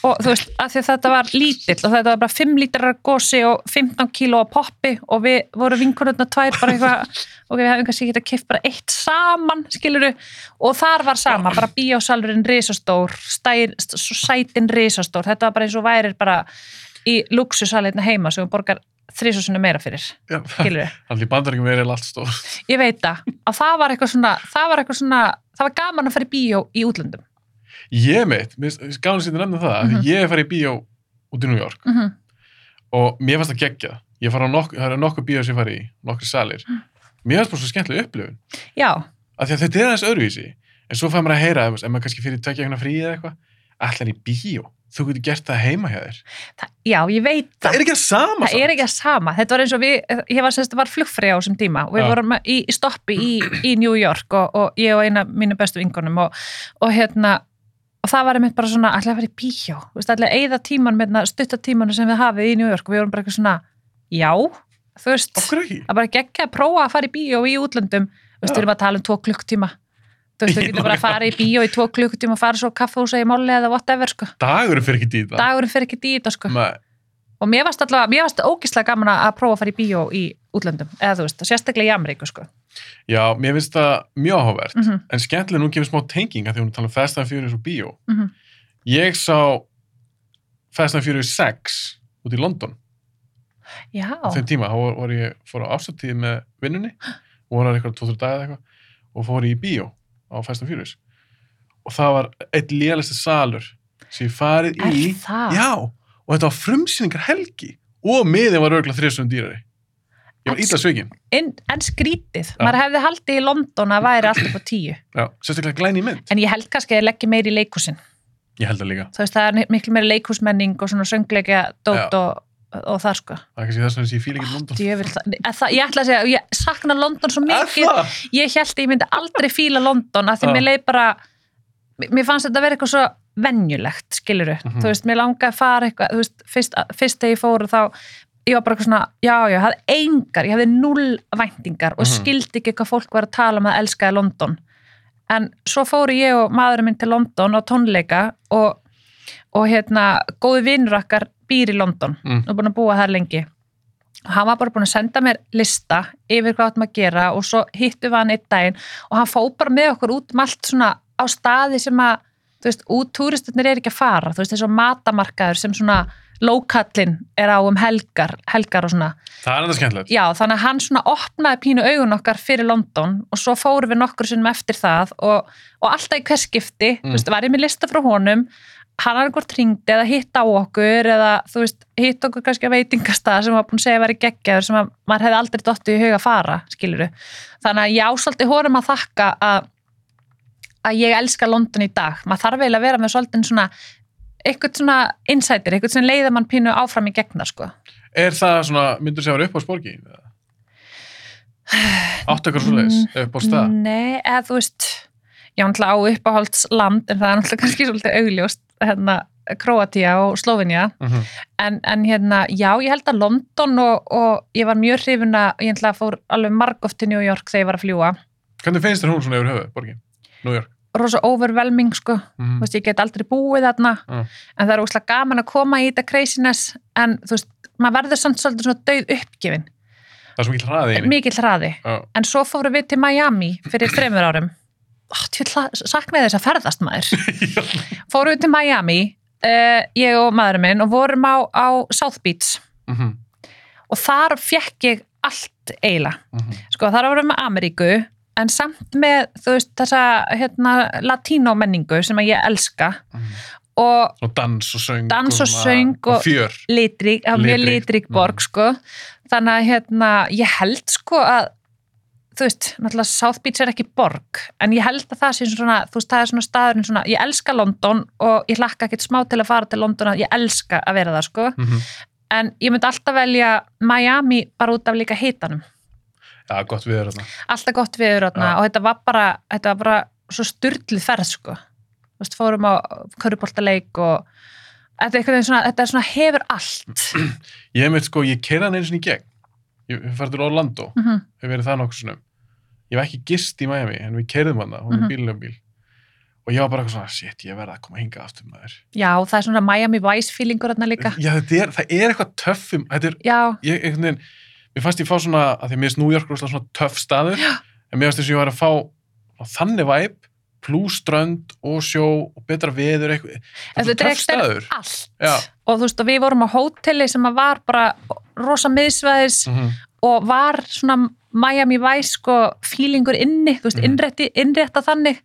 og þú veist, að því að þetta var lítill og þetta var bara 5 lítrar gósi og 15 kíló af poppi og við vorum vinkunarna tvær bara eitthvað og við hefum kannski getað kipt bara eitt saman, skiluru og þar var sama, bara bíósalurinn risastór, stær, sætin risastór, þetta var bara eins og værir bara í luxusalirna heima sem borgar þrísasunni meira fyrir, allir bandaríkjum verið allt stór. ég veit það, að það var eitthvað svona það var eitthvað svona, það var gaman að fara í bíó í útlöndum Ég gáðan sér að nefna það, mm. -hmm. ég er farið í bíó út í New York mm -hmm. og mér fannst það geggjað. Ég fara á nokkuð, það eru nokkuð bíó sem ég farið í, nokkuð salir. Mm. Mér fannst bara svo skemmtileg upplifun. já, Af því að þetta er aðeins öðruvísi. En svo fær maður að heyra, ef maður kannski fyrir tvekja eitthvað frí eða eitthvað, allar í bíó. Þú getur gert það heima hjá þér. það, já, ég veit Það það er ekki að sama það er ekki að sama, þetta var eins og við ég var var flugfrið á þessum tíma og við Já. vorum í, í stoppi í, í New York og, og ég og eina mínu bestu vingunum og, og hérna og það var einmitt bara svona, allir að fara í allir að eyða tíman með stuttatímanu sem við hafið í New York og við vorum bara eitthvað svona já, þú veist Okkur ekki? að bara geggja að prófa að fara í bíó í útlöndum Já. við erum að tala um tvo klukktíma þú veist, þú Ég getur bara að fara í bíó í tvo klukktíma og fara svo kaffehúsa í máli eða whatever, sko Dagur fyrir ekki dýta. dagurinn fyrir ekki dýta, sko Nei. og mér varst allavega, mér varst ógislega gaman að prófa að fara í bíó í útlöndum eða þú veist, sérstaklega í Ameríku sko Já, mér finnst það mjög áhugavert mm -hmm. en skemmtilega nú kemur smá tenging að því hún tala um Fast and Furious og bíó Mhm. ég sá Fast and Furious 6 út í London já, á þeim tíma, þá var, var ég fór á afstöðtíð með vinnunni og voru eitthvað 2-3 daga eða eitthvað og fór í bíó á Fast and Furious. Og það var eitt lélæsti salur sem ég farið er í það? já, og þetta var frumsýningar helgi og miðin var örgulega þrjusum dýrari. Ég var illa svikin En, en skrítið, maður hefði haldið í London að væri allt upp á tíu. Já, sérstaklega glæni mynd. En ég held kannski að leggja meiri í leikhúsin. Ég held það líka, þú veist, það er miklu meiri leikhúsmenning og svona söngleikja dót og, og það sko. Það er kannski þess að ég fíla ekki London. Djöfull, það, að það, ég ætla að segja, ég sakna London svo mikið, ég held að ég myndi aldrei fíla London að því mér leið bara mér fannst þetta að vera eitthvað svo venjulegt, skiluru, Mhm. þú veist, mér langaði að fara eitthvað, þú veist, fyrst, fyrst þegar ég fór þá, ég var bara eitthvað svona, já, já, ég hafði engar, ég hafði null væntingar og Mhm. skildi ekki hvað fólk var að tala um að elskaði London. En svo fóru ég og maðurinn minn til London á tónleika og, og hérna, góði vinnur okkar býr í London Mm. og búin að búa þar lengi og hann var bara búin að senda mér lista yfir hvað áttum að gera og svo hittu við hann einn daginn og hann fó bara með okkur út um allt svona á staði sem að þú veist, út túristarnir er ekki að fara þú veist, þessu matamarkaður sem svona lókallin er á um helgar helgar og svona, það er enda skemmtilegt já, þannig að hann svona opnaði pínu augun okkar fyrir London og svo fórum við nokkur sinnum eftir það og, og alltaf í hvers skipti, Mm. þú veist, var ég með lista frá honum hann er einhvern tringdi eða hitt á okkur eða þú veist, hitt okkur kannski á veitingastað sem var búin að segja að vera geggjaður sem að maður hefði aldrei dottið í huga að fara, skiluru þannig að já, svolítið honum að þakka að, að ég elska London í dag, maður þarf eiginlega að vera með svolítið svona eitthvað svona insider, eitthvað sem leiða mann pínu áfram í gegna, sko. Er það svona, myndur sér upp á sporgi? Áttu eitthvað svo leiðis upp á stað? Nei, eða þú veist ég var náttúrulega á uppáhaldsland en það er náttúrulega kannski svolítið augljóst hérna Króatía og Slovenia Mhm. en, en hérna, já, ég held að London og, og ég var mjög hrifin að ég ætla að fór alveg margóft til New York þegar ég var að fljúa hvernig finnst þér hún svona yfir höfu, borgin? New York rosa overwhelming, sko Mhm. þú veist, ég get aldrei búið þarna Mm. en það er óslega gaman að koma í þetta craziness en þú veist, maður verður samt svolítið svona dauð uppgefin, það er svo mikil hraði mikill hraði Já. en svo fórum við til Miami fyrir þreymur árum oh, saknaði þess að ferðast maður fórum við til Miami uh, ég og maðurinn minn og vorum á, á South Beach Mhm. og þar fekk ég allt eiginlega Mhm. sko þar vorum við með Ameríku en samt með þú veist þessa hérna, latínó menningu sem ég elska Mhm. og svona dans og söng Dans og söng og- og litrík, Litrík. litrík borg Mhm. sko þannig að hérna ég held sko að þú veist, náttúrulega South Beach er ekki borg en ég held að það sé svona þú veist, það er svona staðurinn svona, ég elska London og ég hlakka ekkert smá til að fara til London ég elska að vera það sko. Mhm. en ég myndi alltaf velja Miami bara út af líka hitanum. Já, gott við erum alltaf gott viður þarna Já. og þetta var bara, þetta var bara svo styrlið ferð sko. Þú veist, fórum á köruboltaleik og þetta er, svona, þetta er svona hefur allt. Ég hef meitt sko, ég keira hann einu sinni í gegn ég farið til Orlando mm -hmm. verið það nokkuð sinnum ég hef ekki gist í Miami en við keirðum hann hún Mhm. er bílum bíl og ég var bara eitthvað svona, shit, ég verða að koma hinga aftur maður Já, það er svona Miami Vice feelingur þarna líka. já, er, það er eitthvað töffum þetta er, Já, ég, einhvern veginn mér fannst ég fá svona, að því að mér finnst New York svona töff staður, Já. en mér fannst þess að ég var að fá þannig væp plus strönd og sjó og betra veður eitthvað, þetta er töff staður allt. Já. Og þú veist, og við vorum á hóteli sem var bara rosa miðsvæðis Mhm. og var svona Miami Vice sko feelingur inni, þú veist, Mhm. innrétti, innrétta þannig.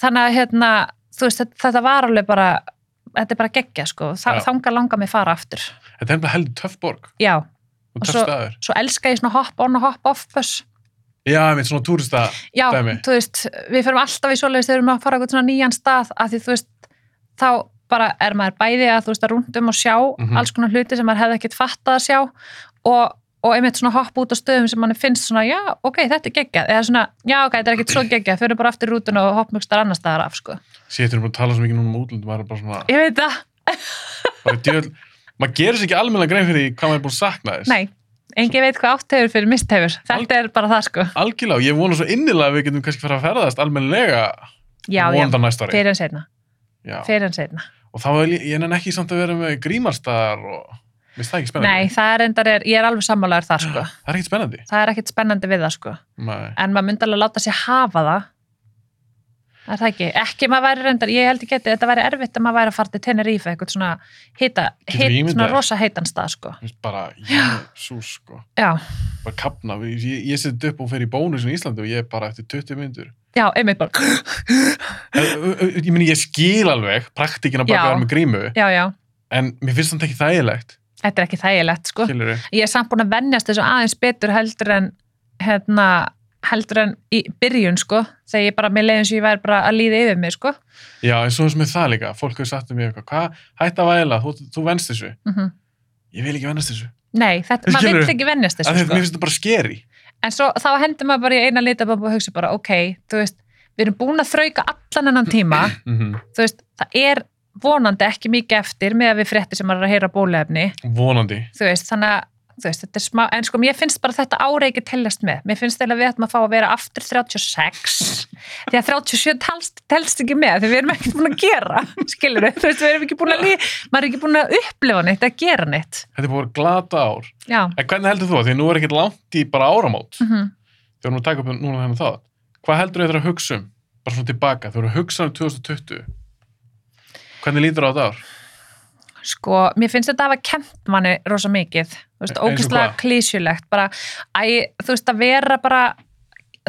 Þannig að hérna, veist, þetta, þetta var alveg bara, þetta er bara geggja sko, Þa, þanga langa mig fara aftur. þetta er nefnilega heldur töff borg Já, og Og svo- svo elska ég svona hop on og hop off bus. já, veit svona túrista Já, Dæmi. þú veist, við fyrir alltaf í svoleiðis þegar við erum að fara á eitthvað svona nýjan stað að því þú veist, þá bara er maður bæði að þú veist að rúndum og sjá Mhm. alls konar hluti sem maður hefði ekkert fattað að sjá og, og einmitt svona hopp út á stöðum sem manni finnst svona, já, ok, þetta er geggjað eða svona, já, ok, þetta er ekkert svo geggjað fyrir bara aftur í rútuna og hoppmögstar annar staðar af, sko. sétur um að tala svo mikið núna um útlönd maður er bara svona, Ég veit það, djöl maður gerir sér ekki almennilega grein fyrir hvað maður er búin að sakna þess nei, engin veit hvað átt hefur fyrir mist hefur, þetta er bara það, sko. algjörlega, ég vona svo innilega að við getum kannski fara að ferðast almennilega Já, já, vonandi á næsta ári fyrir en setna, Já. fyrir en setna. Og þá er ég, nenni ekki samt að vera með grímarstaðar og Mér finnst það ekki spennandi. Nei, það er endar, er, ég er alveg sammálaður þar sko. Það er ekkert spennandi. Það er ekkert spennandi við það sko. Nei. En maður myndi alveg láta sig hafa það. Það er það ekki. Ekki maður væri reyndar, ég held ekki að þetta væri erfitt að maður væri að fara til Tenerife, eitthvað svona hit, ímyndað svona rosa heitan stað sko. Mér finnst bara, jésús, sko. Já, Bara kapna. Ég, ég seti upp og fer í bónusin í Íslandi og ég er bara eftir 20 myndur. Já, einmitt bara, Ég meni, ég skil alveg praktikina bara að vera með grímu, já, já, en mér finnst þetta ekki þægilegt. þetta er ekki þægilegt sko. Skilur Ég er samt búin að vennjast þessu aðeins betur heldur en, hérna, heldur en í byrjun sko, þegar ég bara, mér leiðin sem ég væri bara að líða yfir mig sko. Já, en svo sem er það líka. Fólk hefur sagt um mig eitthvað, hvað, hætt að væla, þú, þú venst þessu. Mm Ég vil ekki venast þessu. Nei, þetta, maður Skilurðu? vill ekki vennjast Af þessu sko. Mér finnst þetta bara skeri. En svo þá hendur maður bara í eina litabambu og hugsa bara, ok, þú veist, við erum búin að þrauka allan ennan tíma, Mm þú veist, það er vonandi ekki mikið eftir með að við fréttir sem maður er að heyra bólefni, Vonandi. þú veist, þannig að þú veist, þetta er smá, en sko mér finnst bara þetta ára ekki teljast með, mér finnst þeirra við ættum að fá að vera aftur 36 því að 37 telst, telst ekki með því við erum ekkert búin að gera skilur við, þú veist, við erum ekki búin að lí, maður er ekki búin að upplifa neitt, að gera neitt. Þetta er búin að glata ár. já, En hvernig heldur þú að því nú er ekkert langt í bara áramót. Mm þegar við erum að taka upp núna þennan það. Hvað heldur þið að hugsa um? Bara svona tilbaka, sko, mér finnst þetta að hafa kent manni rosa mikið, þú veist, hvað? klísjulegt, bara, æ, þú veist, að vera bara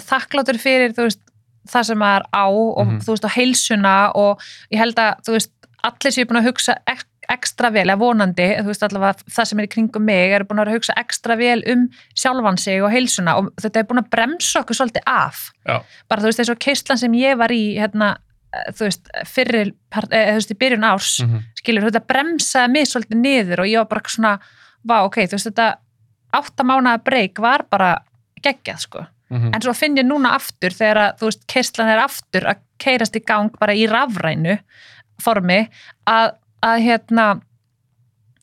þakkláttur fyrir, þú veist, það sem maður á og Mhm. þú veist, og heilsuna og ég held að, þú veist, allir séu búin að hugsa ek ekstra vel, eða vonandi, þú veist, allavega það sem er í kringum mig, eru búin að hugsa ekstra vel um sjálfan sig og heilsuna og þetta er búin að bremsa okkur svolítið af Já. bara, þú veist, eins og keislan sem ég var í, hérna, þú veist, fyrir, eh, þú veist, í byrjun árs, Mm -hmm. skilur, þetta bremsaði mig svolítið niður og ég var bara svona, vá, ok, þú veist, þetta áttamánaða breyk var bara geggjað, sko. Mhm. En svo finn ég núna aftur þegar að, þú veist, keislan er aftur að keirast í gang bara í rafrænu formi að, að hérna,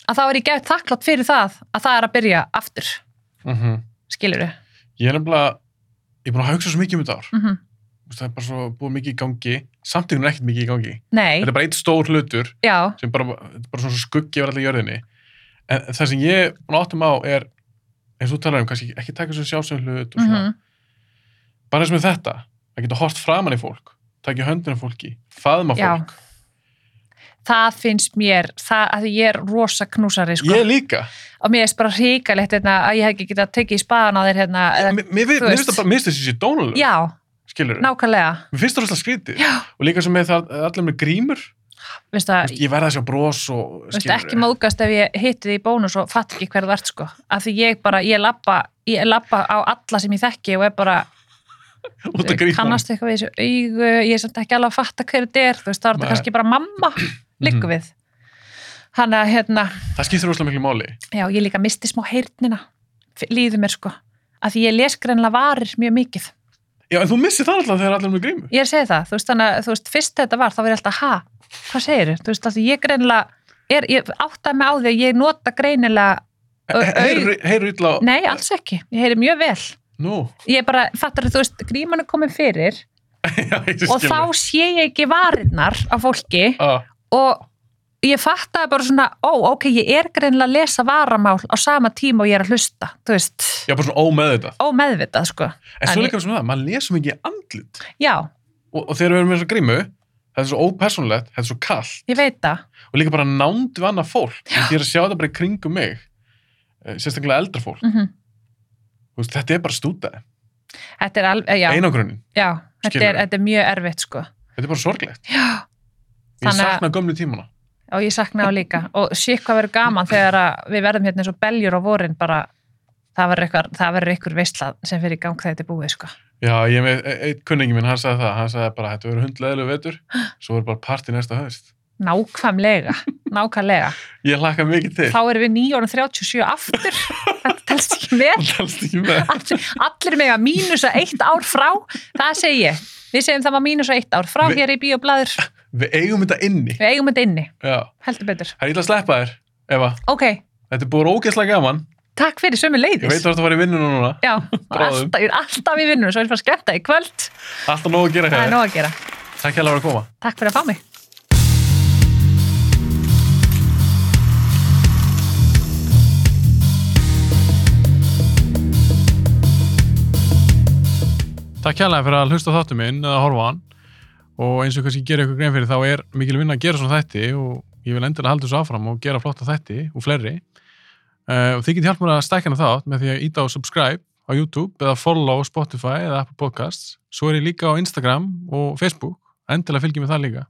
að þá er ég gefið þakklátt fyrir það að það er að byrja aftur, Mhm. skilur Ég er nefnilega, ég er búin að hugsa svo mikið um þetta ár. Það er bara svo búið mikið í gangi. Samtíðin er ekkert mikið í gangi. Nei, Þetta er bara eitt stór hlutur já, sem bara, bara svona skuggi yfir allir jörðinni. En það sem ég áttum á er, eins og þú talar um, kannski ekki taka svo sjálfsögum hlut svona. mm Bara eins með þetta, að geta hort framan í fólk, taka í höndina á fólki, faðma Já. fólk. það finnst mér, það að ég er rosa knúsari, sko. Ég líka. og mér er bara hríkalegt hérna, að ég hef ekki getað tekið í spaðan á þér hérna, Mér mér- mér finnst það bara, mér finnst þessi dónuleg, já, skilur nákvæmlega. Mér finnst það rosalega skrítið. Og líka sem með það, allir með grímur, að, veist, ég verða að sjá bros og veistu ekki móðgast ef ég hitti því í bónus og fatt ekki hver þú ert sko, af því ég bara, ég lappa á alla sem ég þekki og er bara, kannast eitthvað við þessu augu, ég er samt ekki alveg að fatta hver þetta er, þú veist, þá er þetta kannski bara mamma, Mhm. við. Hann að hérna, Það skiptir rosalega miklu máli. já, ég líka misti smá heyrnina, líður mér sko. Af því ég les greinlega varir mjög mikið Já, en þú missir það alltaf þegar allir er með grímu. ég er að segja það, þú veist, þannig að, þú veist, fyrst þetta var, þá var ég alltaf, ha, hvað segir þú veist, af því ég greinilega, er, ég áttaði mig á því að ég nota greinilega, Heyrðu heyrðu illa á... nei, alls ekki, ég heyri mjög vel, Nú, ég bara, fattar þú veist, gríman er komin fyrir já, og þá sé ég ekki varirnar af fólki Ah, og ég fattaði bara svona, ó, ok, ég er greinilega að lesa varamál á sama tíma og ég er að hlusta, þú veist, Já, bara svona ómeðvitað. ómeðvitað, sko, En svo líka svona það, maður lesum ekki andlit. já, Og, og þegar við erum með þessa grímu, þetta er svo ópersonlegt, þetta er svo kall. ég veit það, Og líka bara nánd við annað fólk. Ég er að sjá þetta bara í kringum mig. eh, Sérstaklega eldra fólk. mm Þú Veist, þetta er bara stútaði. þetta er alveg, já, Einangrunin. já, þetta er, þetta er mjög erfitt, sko, Þetta er bara sorglegt. já, Ég sakna gömlu tímana. Og ég sakna það líka og sík hvað verður gaman þegar við verðum hérna eins og beljur á vorin bara það verður eitthvað, það verður eitthvað veistla sem fyrir gang þegar þetta er búið sko. Já, ég með, e- einn kunningi minn, hann sagði það, hann sagði bara, þetta verður hundleðilegu vetur, svo verður bara partí næsta haust. Nákvæmlega, nákvæmlega Ég hlakka mikið til. þá erum við 937 aftur þetta telst ekki með Það talst ekki með. allir, allir með að mínusa eitt ár frá það segi ég, við segjum það var mínusa eitt ár frá Vi- hér í bíoblæður Við eigum þetta inni. við eigum þetta inni, Já. heldur betur Það er illa að sleppa þér, Eva. ok, Þetta er búið ógeðslega gaman. takk fyrir sömu Ég leiðis veit að þú var í vinnunum núna. Já, alltaf, ég er alltaf í vinnunum svo er ég bara skemmta í kvöld Alltaf nóg að gera það er hér. nóg að gera, Takk hjá að vera að koma. takk fyrir að fá mig Takk kærlega fyrir að hlusta þáttu minn eða horfa hann. Og eins og kannski gera ykkur grein fyrir þá er mikil vinna að gera svona þætti og ég vil endilega halda þessu áfram og gera flotta þætti og fleiri. Uh, og þið getur hjálp mér að stækja hana þátt með því að íta á subscribe á YouTube eða follow Spotify eða Apple Podcasts. Svo er ég líka á Instagram og Facebook. Endilega fylgjum við það líka